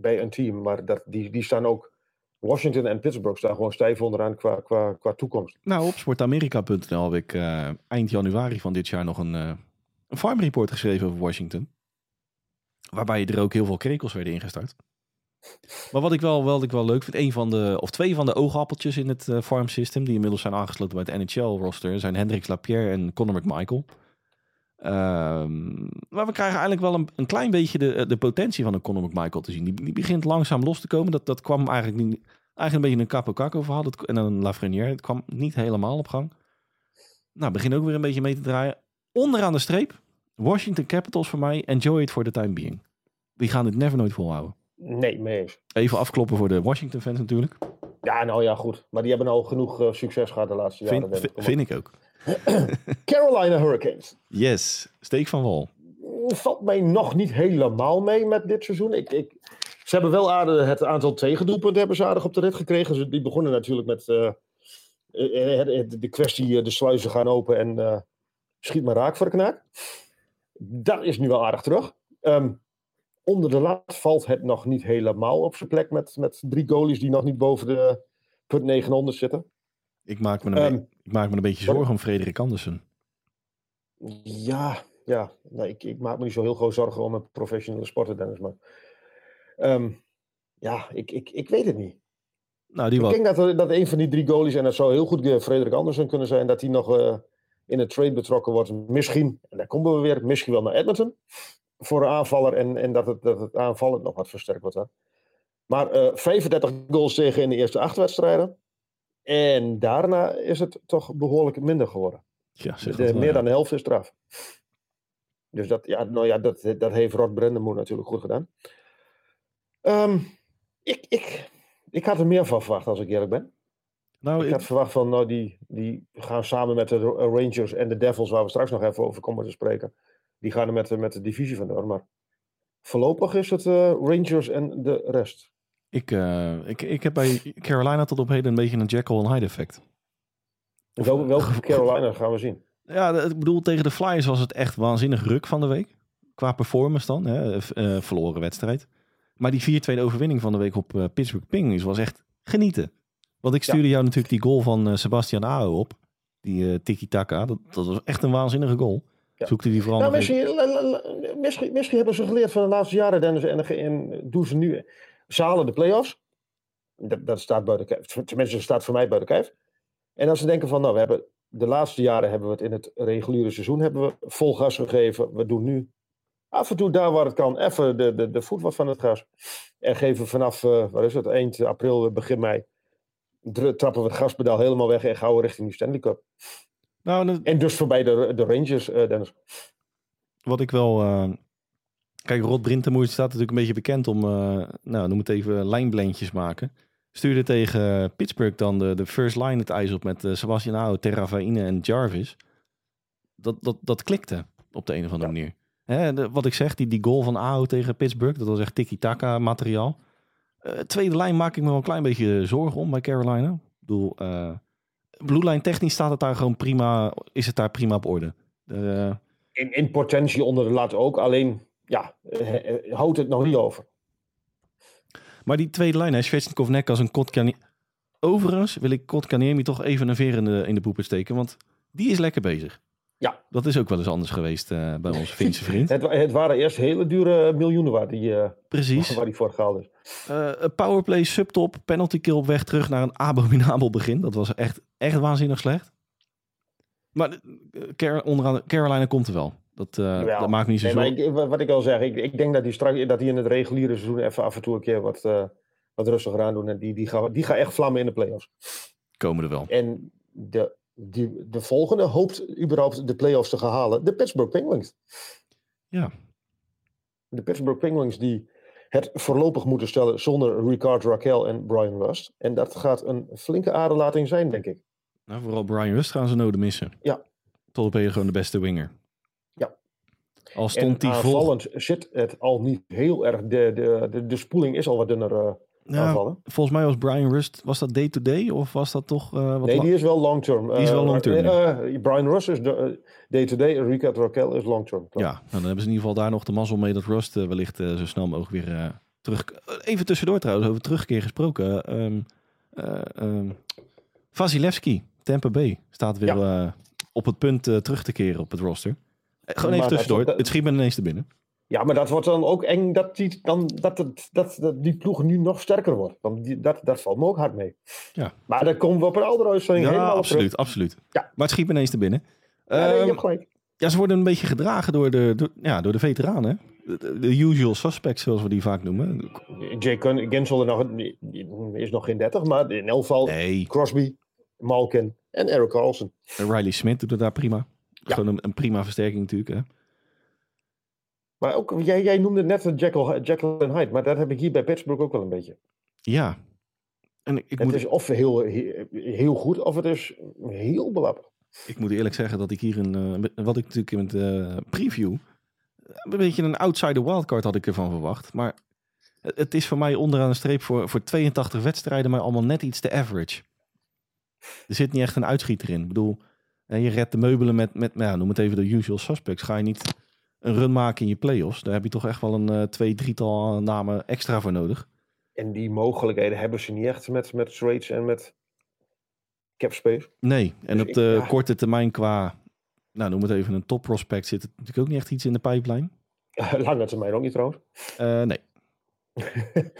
bij een team. Maar dat, die, die staan ook, Washington en Pittsburgh staan gewoon stijf onderaan qua, qua, qua toekomst. Nou, op sportamerika.nl heb ik eh, eind januari van dit jaar nog een, eh een farm report geschreven over Washington. Waarbij er ook heel veel krekels werden ingestart. Maar wat ik wel, wat ik wel leuk vind, een van de, of twee van de oogappeltjes in het eh, farm system, die inmiddels zijn aangesloten bij het NHL-roster, zijn Hendrix Lapierre en Conor McMichael. Ehm, maar we krijgen eigenlijk wel een, een klein beetje de, de potentie van een Conor McMichael te zien. Die, die begint langzaam los te komen. Dat, dat kwam eigenlijk, niet, eigenlijk een beetje een Capo Caco verhaal. Dat, en een Lafrenière. Het kwam niet helemaal op gang. Nou, begin ook weer een beetje mee te draaien. Onderaan de streep, Washington Capitals voor mij. Enjoy it for the time being. Die gaan dit never nooit volhouden. Nee, mee eens. Even afkloppen voor de Washington fans natuurlijk. Ja, nou ja, goed. Maar die hebben al genoeg eh, succes gehad de laatste jaren. Vind, vind ik ook. [CLEARS THROAT] Carolina Hurricanes. Yes, steek van wal. valt mij nog niet helemaal mee met dit seizoen. Ik, ik, ze hebben wel aardig, het aantal tegendoelpunten hebben ze aardig op de rit gekregen. Ze, die begonnen natuurlijk met uh, de kwestie de sluizen gaan open en uh, schiet maar raak voor de knaak. Dat is nu wel aardig terug. Um, onder de laat valt het nog niet helemaal op zijn plek met, met drie goalies die nog niet boven de punt 900 zitten. Ik maak me een, um, ik maak me een beetje zorgen om Frederik Andersen. Ja, ja. Nee, ik, ik, maak me niet zo heel groot zorgen om een professionele sporter, Dennis. Maar um, ja, ik, ik, ik weet het niet. Nou, die ik wat... denk dat, dat een van die drie goalies, en dat zou heel goed Frederik Andersen kunnen zijn, dat hij nog uh, in een trade betrokken wordt. Misschien, en daar komen we weer, misschien wel naar Edmonton voor een aanvaller en, en dat, het, dat het aanvallend nog wat versterkt wordt. Hè. Maar uh, 35 goals tegen in de eerste acht wedstrijden. En daarna is het toch behoorlijk minder geworden. Ja, de, meer dan de helft is eraf. Dus dat, ja, nou ja, dat, dat heeft Rod Brendemoer natuurlijk goed gedaan. Um, ik, ik, ik had er meer van verwacht, als ik eerlijk ben. Nou, ik had verwacht van, nou, die, die gaan samen met de Rangers en de Devils, waar we straks nog even over komen te spreken, die gaan er met, met de divisie vandoor. Maar voorlopig is het uh, Rangers en de rest. Ik, uh, ik, ik heb bij Carolina tot op heden een beetje een Jekyll en Hyde effect. Wel, welke [LAUGHS] Carolina gaan we zien? Ja, ik bedoel, tegen de Flyers was het echt waanzinnig ruk van de week. Qua performance dan, hè, uh, verloren wedstrijd. Maar die 4-2 overwinning van de week op uh, Pittsburgh Penguins was echt genieten. Want ik stuurde ja. jou natuurlijk die goal van uh, Sebastian Aho op. Die tiki-taka. Dat, dat, was echt een waanzinnige goal. Ja. Zoekte die vooral nou, misschien, misschien, misschien, hebben ze geleerd van de laatste jaren. Dennis, en, en doen ze nu. Ze halen de play-offs. Dat, dat staat buiten kijf. Tenminste, dat staat voor mij buiten kijf. En als ze denken van, nou, we hebben de laatste jaren hebben we het in het reguliere seizoen hebben we vol gas gegeven. We doen nu af en toe daar waar het kan even de, de, de voet wat van het gas. En geven vanaf, uh, wat is het, eind april, begin mei, trappen we het gaspedaal helemaal weg en gaan we richting die Stanley Cup. Nou, dat... En dus voorbij de, de Rangers, uh, Dennis. Wat ik wel... Uh... Kijk, Rod Brintemoer staat natuurlijk een beetje bekend om, nou noem het even, lijnblendjes maken. Stuurde tegen Pittsburgh dan de, de first line het ijs op met Sebastian Aho, Terravaine en Jarvis. Dat, dat, dat klikte op de een of andere ja. manier. Hè, de, wat ik zeg, die, die goal van AO tegen Pittsburgh, dat was echt tiki-taka materiaal. Uh, tweede lijn maak ik me wel een klein beetje zorgen om bij Carolina. Ik bedoel, uh, Blue Line technisch staat het daar gewoon prima, is het daar prima op orde. Uh, in, in potentie onder de lat ook, alleen ja, houdt het nog niet over. Maar die tweede lijn, Svechnikov nek als een Kotkani... Overigens wil ik Kotkaniemi toch even een veer in de, in de poepen steken, want die is lekker bezig. Ja. Dat is ook wel eens anders geweest uh, bij onze Finse [LAUGHS] vriend. het, het, waren eerst hele dure miljoenen waar die, uh, Precies. waar die voor gehaald is. Uh, powerplay, subtop, penalty kill op weg terug naar een abominabel begin. Dat was echt, echt waanzinnig slecht. Maar Carolina komt er wel. Dat, ja. dat maakt niet zo nee, ik, Wat ik al zeg, ik, ik denk dat hij straks dat hij in het reguliere seizoen even af en toe een keer wat, wat rustiger aan doen. En die, die gaat die ga echt vlammen in de playoffs. Komen er wel. En de die, de volgende hoopt überhaupt de playoffs te gaan halen. De Pittsburgh Penguins. Ja. De Pittsburgh Penguins die het voorlopig moeten stellen zonder Ricard Raquel en Brian Rust. En dat gaat een flinke aderlating zijn, denk ik. Nou, vooral Brian Rust gaan ze nodig missen. Ja. Tot ben je gewoon de beste winger. Al stond en die vol... zit het al niet heel erg. De, de, de, de spoeling is al wat dunner uh, ja, aanvallen. Volgens mij was Brian Rust, was dat day-to-day of was dat toch uh, wat Nee, die is wel long-term. Die is wel long-term. Uh, Brian Rust is day-to-day, -day, Ricard Raquel is long-term. Ja, nou, dan hebben ze in ieder geval daar nog de mazzel mee dat Rust wellicht zo snel mogelijk weer terug... Even tussendoor trouwens, over terugkeer gesproken. Um, um, Vasilevski, Tampa Bay, staat weer ja. op het punt terug te keren op het roster. Gewoon even tussendoor, dat, het schiet me ineens te binnen. Ja, maar dat wordt dan ook eng dat die, dan, dat, het, dat, dat die ploeg nu nog sterker wordt. Want die, dat, dat valt me ook hard mee. Ja. Maar daar komen we op een andere uitzending ja, helemaal absoluut, terug. absoluut. Ja. Maar het schiet me ineens te binnen. Ja, Um, hebt gelijk. ja, ze worden een beetje gedragen door de, door, ja, door de veteranen. De, de usual suspects, zoals we die vaak noemen. Jay Gensel nog, is nog geen 30, maar in elk geval Nee, Crosby, Malkin en Eric Carlson. Riley Smith doet het daar prima. Gewoon een, een prima versterking natuurlijk. Hè. Maar ook, jij, jij noemde net de Jekyll, Jekyll en Hyde, maar dat heb ik hier bij Pittsburgh ook wel een beetje. Ja. En ik, ik het moet, is of heel, heel goed, of het is heel belapper. ik moet eerlijk zeggen dat ik hier een... eh, wat ik natuurlijk in het eh, preview... een beetje een outsider wildcard had ik ervan verwacht. Maar het is voor mij onderaan de streep voor, voor 82 wedstrijden, maar allemaal net iets te average. Er zit niet echt een uitschieter in. Ik bedoel, je redt de meubelen met, met nou, noem het even de usual suspects. Ga je niet een run maken in je playoffs? Daar heb je toch echt wel een uh, twee, drietal namen extra voor nodig. En die mogelijkheden hebben ze niet echt met, met trades en met cap space. Nee, en dus op de korte termijn qua, nou noem het even een top prospect, zit het natuurlijk ook niet echt iets in de pipeline. [LAUGHS] Lange termijn ook niet trouwens. Uh, nee. [LAUGHS]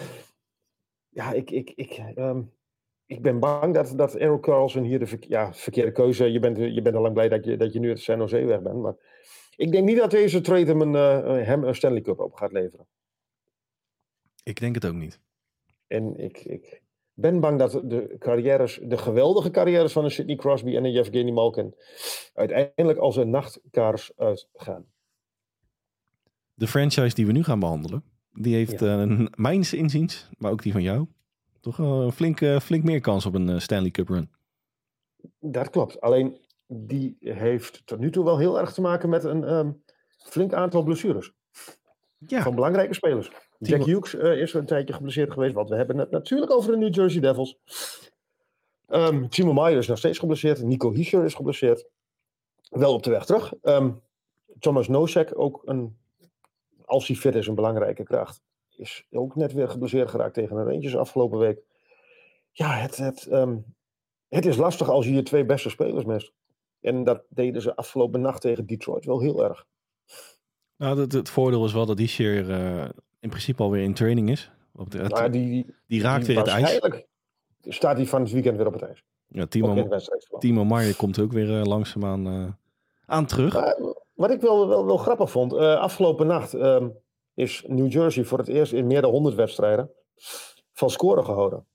ja, ik, ik, ik, um, ik ben bang dat, dat Aaron Carlson hier de ja, verkeerde keuze... Je bent, je bent al lang blij dat je, dat je nu uit San Jose weg bent. Maar ik denk niet dat deze trade hem een, uh, hem een Stanley Cup op gaat leveren. Ik denk het ook niet. En ik, ik ben bang dat de carrières, de geweldige carrières van een Sidney Crosby en een Yevgeny Malkin uiteindelijk als een nachtkaars uitgaan. De franchise die we nu gaan behandelen, die heeft ja. uh, mijns inziens, maar ook die van jou, toch een flink, flink meer kans op een Stanley Cup run. Dat klopt. Alleen die heeft tot nu toe wel heel erg te maken met een um, flink aantal blessures. Ja. Van belangrijke spelers. Jack Hughes uh, is een tijdje geblesseerd geweest, want we hebben het natuurlijk over de New Jersey Devils. Um, Timo Meyer is nog steeds geblesseerd. Nico Hischer is geblesseerd. Wel op de weg terug. Um, Thomas Nosek, ook een, als hij fit is, een belangrijke kracht. Is ook net weer geblesseerd geraakt tegen de Rangers afgelopen week. Ja, het, het, um, het is lastig als je je twee beste spelers mist. En dat deden ze afgelopen nacht tegen Detroit wel heel erg. Nou, het, het voordeel is wel dat die share uh, in principe alweer in training is. Op de, nou, die, die, raakt weer het ijs. staat hij van het weekend weer op het ijs. Ja, Timo, Timo Marje komt ook weer uh, langzaamaan uh, aan terug. Maar, wat ik wel, wel, wel grappig vond, afgelopen nacht um, is New Jersey voor het eerst in meer dan 100 wedstrijden van scoren gehouden.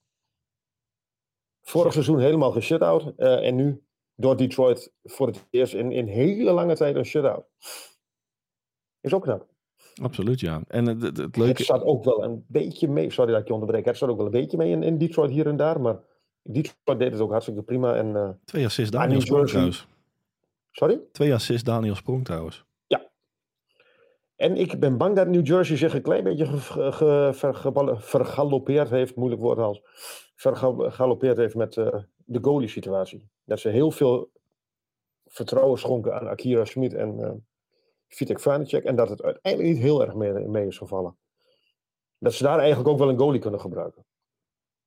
Vorig seizoen helemaal geshut-out en nu door Detroit voor het eerst in, in hele lange tijd een shutout. Is ook knap. Absoluut, ja. En het, het, het leuke... Het staat ook wel een beetje mee, sorry dat ik je onderbreek, het staat ook wel een beetje mee in, in Detroit hier en daar, maar Detroit deed het ook hartstikke prima. En, uh, Twee assists Daniel Sprong trouwens. Sorry? Twee assists Daniel Sprong trouwens. En ik ben bang dat New Jersey zich een klein beetje vergalopeerd heeft, moeilijk woord als, vergalopeerd heeft met uh, de goalie situatie. Dat ze heel veel vertrouwen schonken aan Akira Schmid en uh, Vitek Vanacek. En dat het uiteindelijk niet heel erg mee, mee, is gevallen. Dat ze daar eigenlijk ook wel een goalie kunnen gebruiken.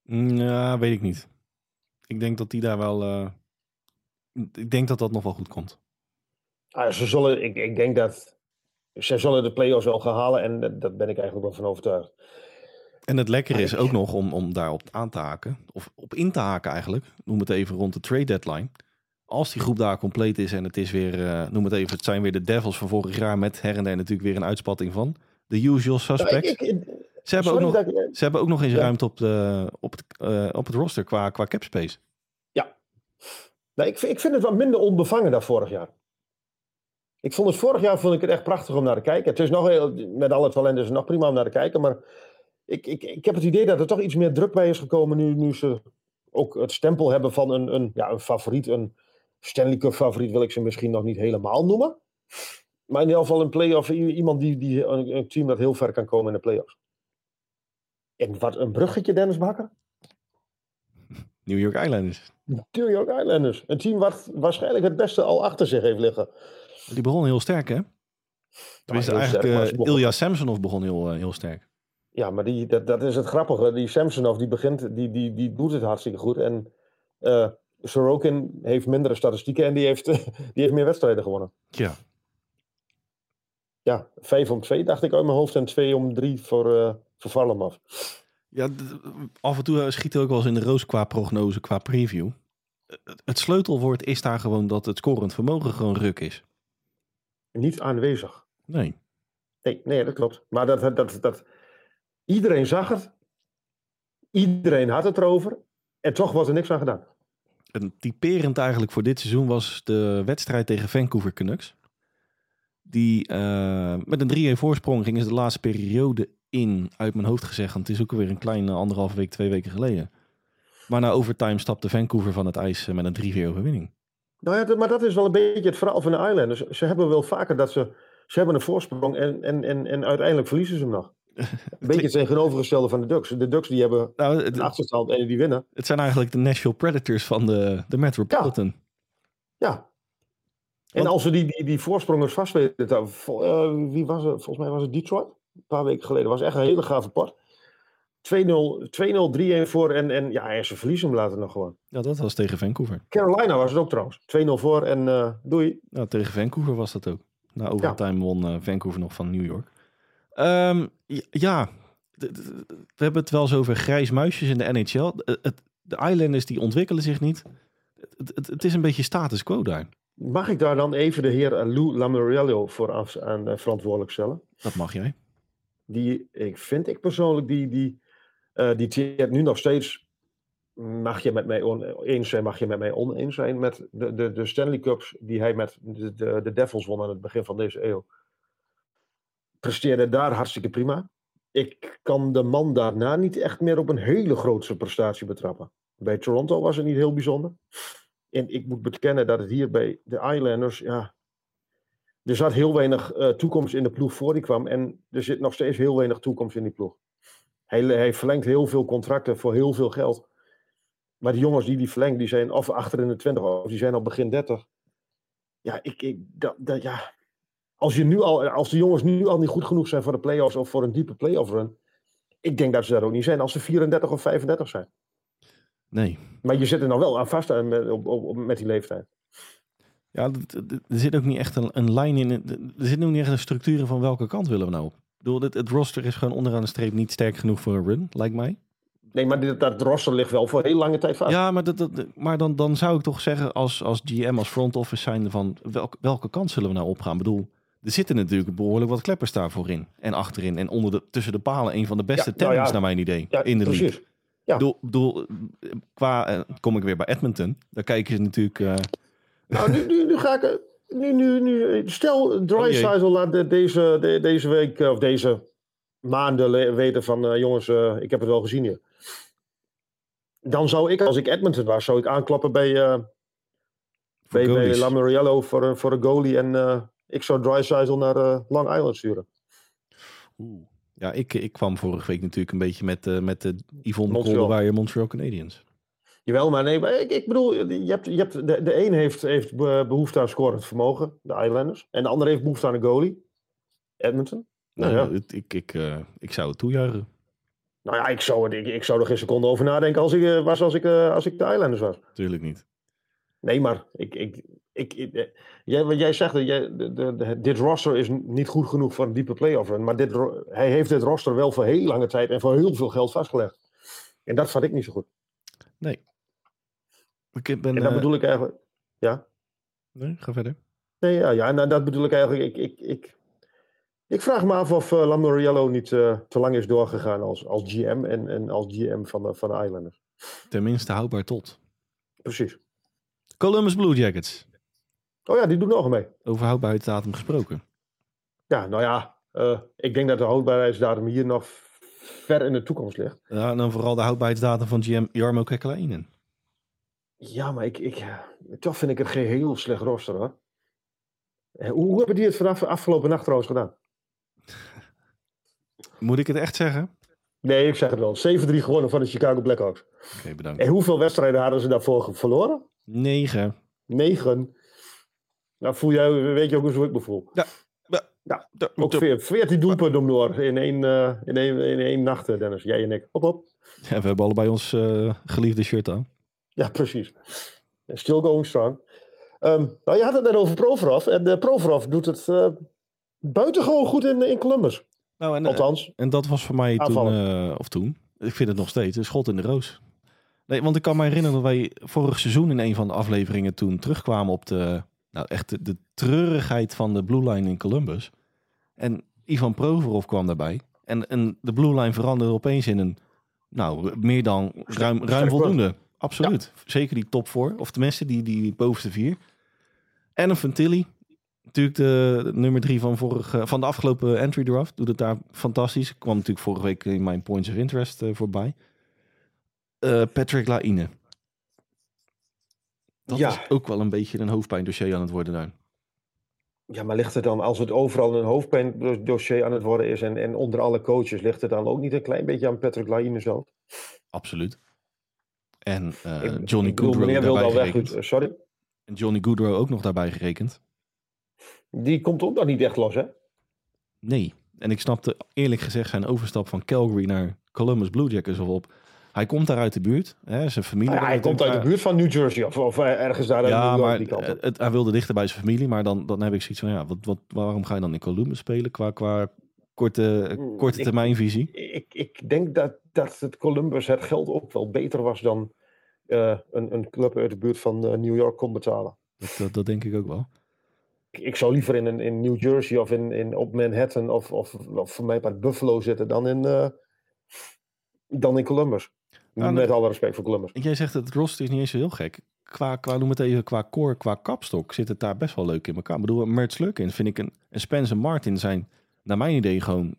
Mm, ja, weet ik niet. Ik denk dat die daar wel... Uh, ik denk dat dat nog wel goed komt. Ah, ze zullen, ik, ik denk dat... Ze zullen de play-offs wel gaan halen en daar ben ik eigenlijk wel van overtuigd. En het lekker is ook nog om, om daarop aan te haken, of op in te haken eigenlijk, noem het even rond de trade deadline. Als die groep daar compleet is en het is weer, uh, noem het even, het zijn weer de Devils van vorig jaar met her en der natuurlijk weer een uitspatting van. De usual suspects. ze, hebben ook nog, ze hebben ook nog eens ruimte op, de, op, het, uh, op het roster qua, qua cap space. Ja. Nou, ik, ik vind het wat minder onbevangen dan vorig jaar. Ik vond het vorig jaar vond ik het echt prachtig om naar te kijken. Het is nog heel, met alle talenten is het nog prima om naar te kijken, maar ik, ik, ik heb het idee dat er toch iets meer druk bij is gekomen nu, nu ze ook het stempel hebben van een, een, ja, een favoriet. Een Stanley Cup favoriet wil ik ze misschien nog niet helemaal noemen. Maar in ieder geval een play-off, iemand die, die een, een, team dat heel ver kan komen in de play-offs. En wat een bruggetje, Dennis Bakker. New York Islanders. New York Islanders. Een team wat waarschijnlijk het beste al achter zich heeft liggen. Die begon heel sterk, hè? Tenminste, ja, eigenlijk uh, Ilya Samsonov begon heel, uh, heel sterk. Ja, maar die, dat, dat is het grappige. Die Samsonov die begint, die, die, die doet het hartstikke goed. En uh, Sorokin heeft mindere statistieken en die heeft, [LAUGHS] die heeft meer wedstrijden gewonnen. Ja. Ja, 5 om 2 dacht ik uit mijn hoofd en 2 om 3 voor, uh, voor Varlamov. Ja, af en toe schiet er ook wel eens in de roos qua prognose, qua preview. Het sleutelwoord is daar gewoon dat het scorend vermogen gewoon ruk is. Niet aanwezig. Nee. Nee, nee dat klopt. Maar dat, dat, dat, Iedereen zag het. Iedereen had het erover. En toch was er niks aan gedaan. Een typerend eigenlijk voor dit seizoen was de wedstrijd tegen Vancouver Canucks. Die uh, met een 3-1 voorsprong gingen ze de laatste periode in, uit mijn hoofd gezegd. Want het is ook alweer een kleine anderhalve week, twee weken geleden. Maar na overtime stapte Vancouver van het ijs met een 3-4 overwinning. Nou ja, maar dat is wel een beetje het verhaal van de Islanders. Ze hebben wel vaker dat ze Ze hebben een voorsprong en, en, en, en uiteindelijk verliezen ze hem nog. [LAUGHS] Een beetje het tegenovergestelde van de Ducks. De Ducks die hebben Nou, een het, achterstand en die winnen. het zijn eigenlijk de Nashville Predators van de, de Metropolitan. Ja. En Want- als ze die, die, die voorsprongers vast weten, eh, wie was het? Volgens mij was het Detroit. Een paar weken geleden. was echt een hele gave pot. 2-0, 2-0, 3-1 voor en, en, ja, en ze verliezen hem later nog gewoon. Ja, dat was tegen Vancouver. Carolina was het ook trouwst. 2-0 voor en eh, doei. Nou, tegen Vancouver was dat ook. Na overtime won eh, Vancouver nog van New York. Ehm, ja, we hebben het wel zo over grijs muisjes in de NHL. Het- de Islanders die ontwikkelen zich niet. Het, is een beetje status quo daar. Mag ik daar dan even de heer eh, Lou Lamoriello voor aan eh, verantwoordelijk stellen? Dat mag jij. Die, ik vind ik persoonlijk, die, die, eh die teert nu nog steeds. Mag je met mij eens zijn, mag je met mij oneens zijn met de, de, de Stanley Cups die hij met de, de, de Devils won aan het begin van deze eeuw. Presteerde daar hartstikke prima. Ik kan de man daarna niet echt meer op een hele grootse prestatie betrappen. Bij Toronto was het niet heel bijzonder. En ik moet bekennen dat het hier bij de Islanders, ja, er zat heel weinig eh, toekomst in de ploeg voor die kwam. En er zit nog steeds heel weinig toekomst in die ploeg. Hij, hij verlengt heel veel contracten voor heel veel geld. Maar die jongens die die verlengt, die zijn of achter in de 20 of die zijn al begin 30. Ja, ik, ik, dat, dat, ja. Als, je nu al, als de jongens nu al niet goed genoeg zijn voor de play-offs of voor een diepe play-off run. Ik denk dat ze daar ook niet zijn als ze 34 of 35 zijn. Nee. Maar je zit er nou wel aan vast aan met, op, op, met die leeftijd. Ja, er zit ook niet echt een, een lijn in. Er zit ook niet echt een structuur van welke kant willen we nou op. Bedoel, het, het roster is gewoon onderaan de streep niet sterk genoeg voor een run, lijkt mij. Nee, maar dit, dat roster ligt wel voor heel lange tijd vast. Ja, maar, dat, dat, maar dan, dan zou ik toch zeggen als, als GM, als front office zijnde van welk, welke kant zullen we nou opgaan? Ik bedoel, er zitten natuurlijk behoorlijk wat kleppers daar voorin en achterin. En onder de, tussen de palen een van de beste Ja, nou ja. naar mijn idee Ja, in de precies. league. Ja. Bedoel, eh, qua, eh, kom ik weer bij Edmonton. Daar kijken ze natuurlijk... eh, Nou, nu, nu, nu ga ik. Nu, nu, nu, stel, Dreisaitl laat de- deze, de- deze week eh, of deze maanden weten van eh, jongens, eh, ik heb het wel gezien hier. Dan zou ik, als ik Edmonton was, zou ik aanklappen bij, voor bij. Lamoriello voor, een- voor een goalie. En ik zou Dreisaitl naar Long Island sturen. Oeh. Ja, ik, ik kwam vorige week natuurlijk een beetje met, met de Yvonne Montreal. Kolderweijer Montreal Canadiens. Jawel, maar nee, maar ik, ik bedoel, je hebt, je hebt, de, de een heeft, heeft be- behoefte aan scorend vermogen, de Islanders. En de ander heeft behoefte aan een goalie, Edmonton. Nou Nou, ja. ik, ik, eh, ik zou het toejuichen. Nou ja, ik zou, het- ik, ik zou er geen seconde over nadenken als ik, eh, was als ik, eh, als ik de Islanders was. Tuurlijk niet. Nee, maar ik, ik, ik, ik- jij, wat jij zegt, dat jij, de, de, de- dit roster is niet goed genoeg voor een diepe play-off run. Maar dit, hij heeft dit roster wel voor heel lange tijd en voor heel veel geld vastgelegd. En dat vond ik niet zo goed. Nee. Ik ben... En dat eh, bedoel ik eigenlijk... Ja? nee, ga verder. Nee, ja, ja en dat bedoel ik eigenlijk... Ik, ik, ik, ik vraag me af of uh, Lamoriello niet eh, te lang is doorgegaan als, als GM en, en als GM van de, van de Islanders. Tenminste houdbaar tot. Precies. Columbus Blue Jackets. Oh ja, die doet nog mee. Over houdbaarheidsdatum gesproken. Ja, nou ja, eh, ik denk dat de houdbaarheidsdatum hier nog ver in de toekomst ligt. Ja, en dan vooral de houdbaarheidsdatum van GM Jarmo Kekalainen. Ja, maar ik, ik, toch vind ik het geen heel slecht roster hoor. Eh, Hoe, hebben die het vanaf afgelopen nacht trouwens gedaan? [LAUGHS] Moet ik het echt zeggen? Nee, ik zeg het wel. 7-3 gewonnen van de Chicago Blackhawks. Oké, bedankt. En hoeveel wedstrijden hadden ze daarvoor verloren? 9. Negen. Nou, voel jij, weet je ook hoe ik me voel. Ook veer- 14 doelpunten om door in één, eh, in één, in één nacht, eh, Dennis. Jij en ik. Op, op. Ja, we hebben allebei ons eh, geliefde shirt aan. Ja, precies. Still going strong. Ehm, nou, je had het net over Provorov. En de Provorov doet het eh, buitengewoon goed in, in Columbus. Nou, en, eh, Althans. en dat was voor mij toen, eh, of toen, ik vind het nog steeds, een schot in de roos. Nee, want ik kan me herinneren dat wij vorig seizoen in een van de afleveringen toen terugkwamen op de, nou echt de, de treurigheid van de Blue Line in Columbus. En Ivan Provorov kwam daarbij. En, en de Blue Line veranderde opeens in een, nou, meer dan ruim, ruim voldoende. Absoluut. Zeker die top 4, of tenminste die, die bovenste vier. En een Ventilli, natuurlijk de, nummer drie van, vorige, van de afgelopen entry draft. Doet het daar fantastisch. Kwam natuurlijk vorige week in mijn points of interest eh, voorbij. Eh, Patrick Laine. Dat Ja. is ook wel een beetje een hoofdpijndossier aan het worden daar. Ja, maar ligt er dan, als het overal een hoofdpijndossier aan het worden is en, en onder alle coaches, ligt er dan ook niet een klein beetje aan Patrick Laine zelf? Absoluut. En uh, Ik- Johnny ik Goodrow meneer wil daarbij wel weg. gerekend. eh, Sorry. En Johnny Goodrow ook nog daarbij gerekend. Die komt ook nog niet echt los, hè? Nee. En ik snapte eerlijk gezegd zijn overstap van Calgary naar Columbus Blue Jackets op. Hij komt daar uit de buurt. Hè, zijn familie. Ja, hij komt uit de buurt van New Jersey of, of eh, ergens daar Ja, New maar die kant op. het, hij wilde dichter bij zijn familie. Maar dan, dan heb ik zoiets van, ja, wat, wat, waarom ga je dan in Columbus spelen qua, qua korte, Mm, korte ik- termijnvisie? Ik, ik denk dat, dat het Columbus het geld ook wel beter was dan eh, een, een club uit de buurt van eh, New York kon betalen. Dat, dat, dat denk ik ook wel. Ik, ik zou liever in, een- in New Jersey of in, in, op Manhattan of, of, of voor mij bij Buffalo zitten dan in, eh, dan in Columbus. Ja, Met alle respect voor Columbus. En jij zegt dat het roster is niet eens zo heel gek. Qua, qua, noem het even, qua core, qua kapstok zit het daar best wel leuk in elkaar. Ik bedoel, Mert Lurkin vind ik een, en Spencer Martin zijn, naar mijn idee, gewoon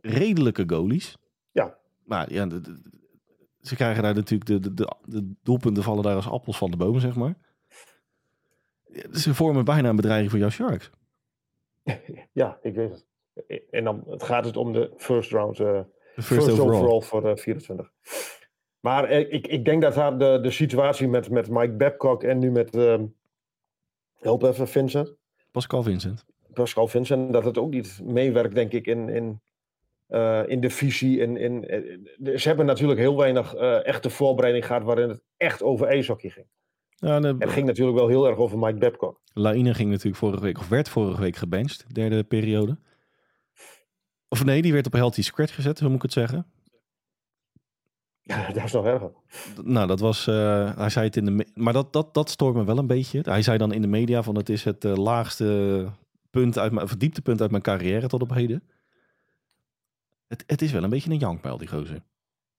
redelijke goalies. Ja. Maar ja, de- de- ze krijgen daar natuurlijk, de, de, de, de doelpunten vallen daar als appels van de bomen, zeg maar. Ze vormen bijna een bedreiging voor jouw Sharks. [LAUGHS] Ja, ik weet het. En dan het gaat het om de first round. eh, De First, overall. voor eh, 24. Maar eh, ik, ik denk dat daar de, de situatie met, met Mike Babcock en nu met, ehm help even Vincent, Pascal Vincent. Pascal Vincent, dat het ook niet meewerkt, denk ik, in, in, eh, in de visie. In, in, eh, ze hebben natuurlijk heel weinig eh, echte voorbereiding gehad waarin het echt over ijshockey ging. Ja, de, Het ging natuurlijk wel heel erg over Mike Babcock. Laine ging natuurlijk vorige week, of werd vorige week gebenched, derde periode. Of nee, die werd op een healthy scratch gezet, hoe moet ik het zeggen? Ja, [LAUGHS] dat is nog erger. Nou, dat was, hij zei het in de, maar dat, dat, dat stoort me wel een beetje. Hij zei dan in de media van het is het laagste punt uit mijn, of het dieptepunt uit mijn carrière tot op heden. Het, het is wel een beetje een jankpijl, die gozer.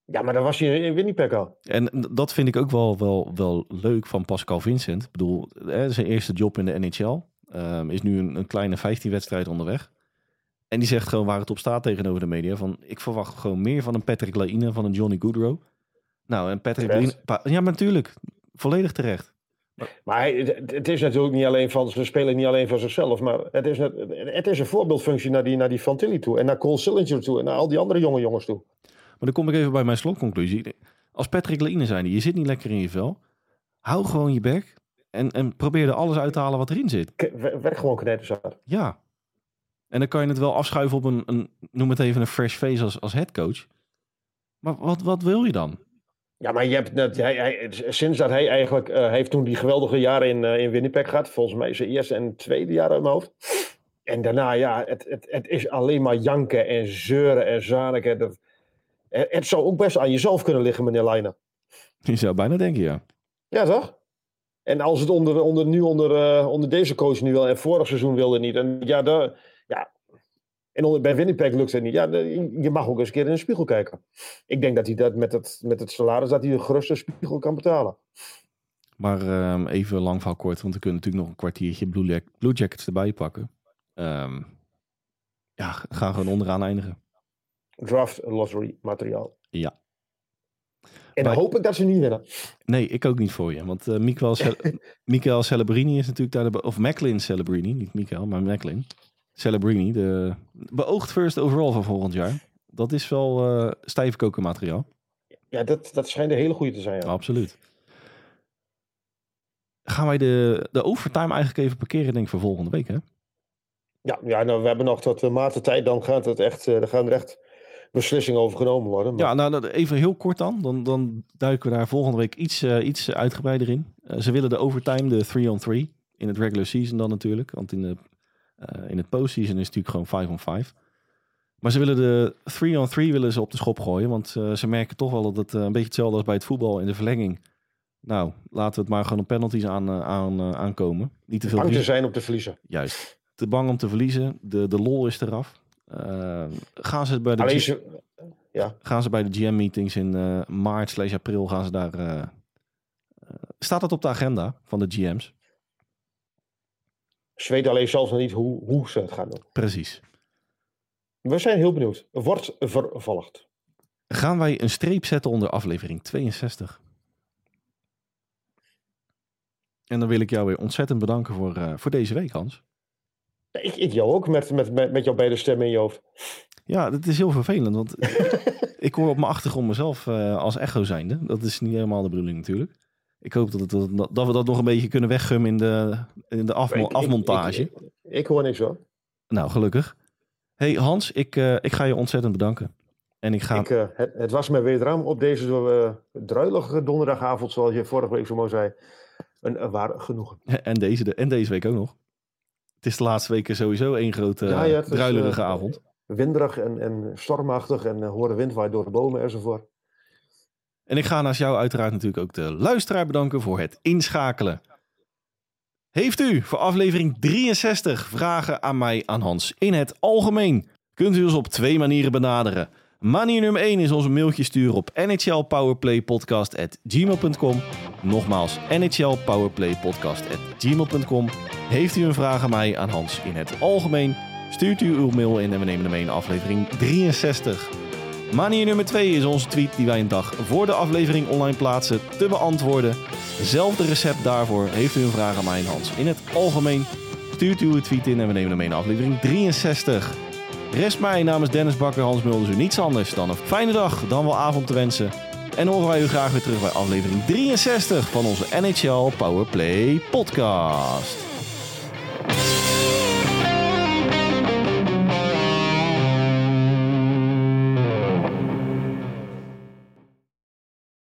Ja, maar dan was hij in Winnipeg al. En dat vind ik ook wel, wel, wel leuk van Pascal Vincent. Ik bedoel, hè, zijn eerste job in de NHL. ehm, is nu een, een kleine 15 wedstrijd onderweg. En die zegt gewoon waar het op staat tegenover de media. Van, ik verwacht gewoon meer van een Patrick Laine, van een Johnny Goodrow. Nou, en Patrick. Laine... Ja, maar natuurlijk. Volledig terecht. Maar het, is natuurlijk niet alleen van, ze spelen niet alleen voor zichzelf, maar het is, het is een voorbeeldfunctie naar die, naar die Fantilli toe en naar Cole Sillinger toe en naar al die andere jonge jongens toe. Maar dan kom ik even bij mijn slotconclusie. Als Patrick Laine zijn, je zit niet lekker in je vel. Hou gewoon je bek. En, en probeer er alles uit te halen wat erin zit. Werk gewoon knetterzaad. Ja. En dan kan je het wel afschuiven op een, een noem het even een fresh face als, als headcoach. Maar wat, wat wil je dan? Ja, maar je hebt net, hij, hij, sinds dat hij eigenlijk, hij heeft toen die geweldige jaren in, eh, in Winnipeg gehad, volgens mij zijn eerste en tweede jaar uit mijn hoofd. En daarna, ja, het, het, het is alleen maar janken en zeuren en zaniken. Het, het zou ook best aan jezelf kunnen liggen, meneer Leijnen. Je zou bijna denken, ja. Ja, toch? En als het onder, onder, nu onder, eh, onder deze coach nu wel en vorig seizoen wilde niet. En ja, daar, ja. En onder, bij Winnipeg lukt het niet. Ja, je mag ook eens een keer in de spiegel kijken. Ik denk dat hij dat met het, met het salaris dat hij een geruste spiegel kan betalen. Maar ehm, even lang verhaal kort, want we kunnen natuurlijk nog een kwartiertje Blue, Blue Jackets erbij pakken. Ehm, ja, gaan gewoon onderaan eindigen. Draft lottery materiaal. Ja. En dan hoop ik dat ze niet winnen. Nee, ik ook niet voor je. Want Mikael, Cel- [LAUGHS] Mikael Celebrini is natuurlijk daar de... Of Macklin Celebrini, niet Mikael, maar Macklin. Celebrini, de beoogd first overall van volgend jaar. Dat is wel eh stijf koken materiaal. Ja, dat, dat schijnt een hele goede te zijn. Ja. Absoluut. Gaan wij de, de overtime eigenlijk even parkeren, denk ik, voor volgende week, hè? Ja, ja nou, we hebben nog tot uh, maart de tijd. Dan, gaat het echt, eh, dan gaan er echt beslissingen over genomen worden. Maar Ja, nou dat- even heel kort dan. Dan, dan duiken we daar volgende week iets, eh, iets uitgebreider in. Eh, ze willen de overtime, de 3-on-3. In het regular season dan natuurlijk. Want in, de, eh, in het postseason is het natuurlijk gewoon 5-on-5. Maar ze willen de 3-on-3 willen ze op de schop gooien. Want eh, ze merken toch wel dat het eh, een beetje hetzelfde als bij het voetbal in de verlenging. Nou, laten we het maar gewoon op penalties aan, eh, aan, eh, aankomen. Niet te veel bang te zijn op te verliezen. Juist. Te bang om te verliezen. De, de lol is eraf. Eh, gaan, ze bij de Alleen G- ze, ja, gaan ze bij de GM-meetings in eh, maart slash april gaan ze daar... eh, eh, staat dat op de agenda van de GM's? Ze weten alleen zelfs nog niet hoe, hoe ze het gaan doen. Precies. We zijn heel benieuwd. Wordt vervolgd. Gaan wij een streep zetten onder aflevering 62? En dan wil ik jou weer ontzettend bedanken voor, uh, voor deze week, Hans. Ik, ik jou ook, met, met, met, met jouw beide stemmen in je hoofd. Ja, dat is heel vervelend, want [LAUGHS] ik hoor op mijn achtergrond mezelf uh, als echo zijnde. Dat is niet helemaal de bedoeling natuurlijk. Ik hoop dat, het, dat, we dat nog een beetje kunnen weggummen in de, in de afmo Ik- ik- afmontage. Ik, ik, ik hoor niks hoor. Nou, gelukkig. hey Hans, ik, eh, ik ga je ontzettend bedanken. En ik ga... Ik, eh, het, het was me wederom op deze uh, druilige donderdagavond, zoals je vorige week zo mooi zei, een, een waar genoegen. [LAUGHS] En, deze, de- en deze week ook nog. Het is de laatste weken sowieso één grote Ja, druilerige eh, avond. Winderig en, en stormachtig en horen wind waait door de bomen enzovoort. En ik ga naast jou uiteraard natuurlijk ook de luisteraar bedanken voor het inschakelen. Heeft u voor aflevering 63 vragen aan mij, aan Hans, in het algemeen? Kunt u ons op twee manieren benaderen. Manier nummer 1 is ons een mailtje sturen op nhlpowerplaypodcast.gmail.com. Nogmaals, nhlpowerplaypodcast.gmail.com. Heeft u een vraag aan mij, aan Hans, in het algemeen? Stuurt u uw mail in en we nemen hem mee in aflevering 63. Manier nummer 2 is onze tweet die wij een dag voor de aflevering online plaatsen te beantwoorden. Zelfde recept daarvoor. Heeft u een vraag aan mij en Hans in het algemeen? Stuurt u uw tweet in en we nemen hem mee in aflevering 63. Rest mij namens Dennis Bakker, Hans Mulders u niets anders dan een fijne dag, dan wel avond te wensen. En horen wij u graag weer terug bij aflevering 63 van onze NHL Powerplay podcast.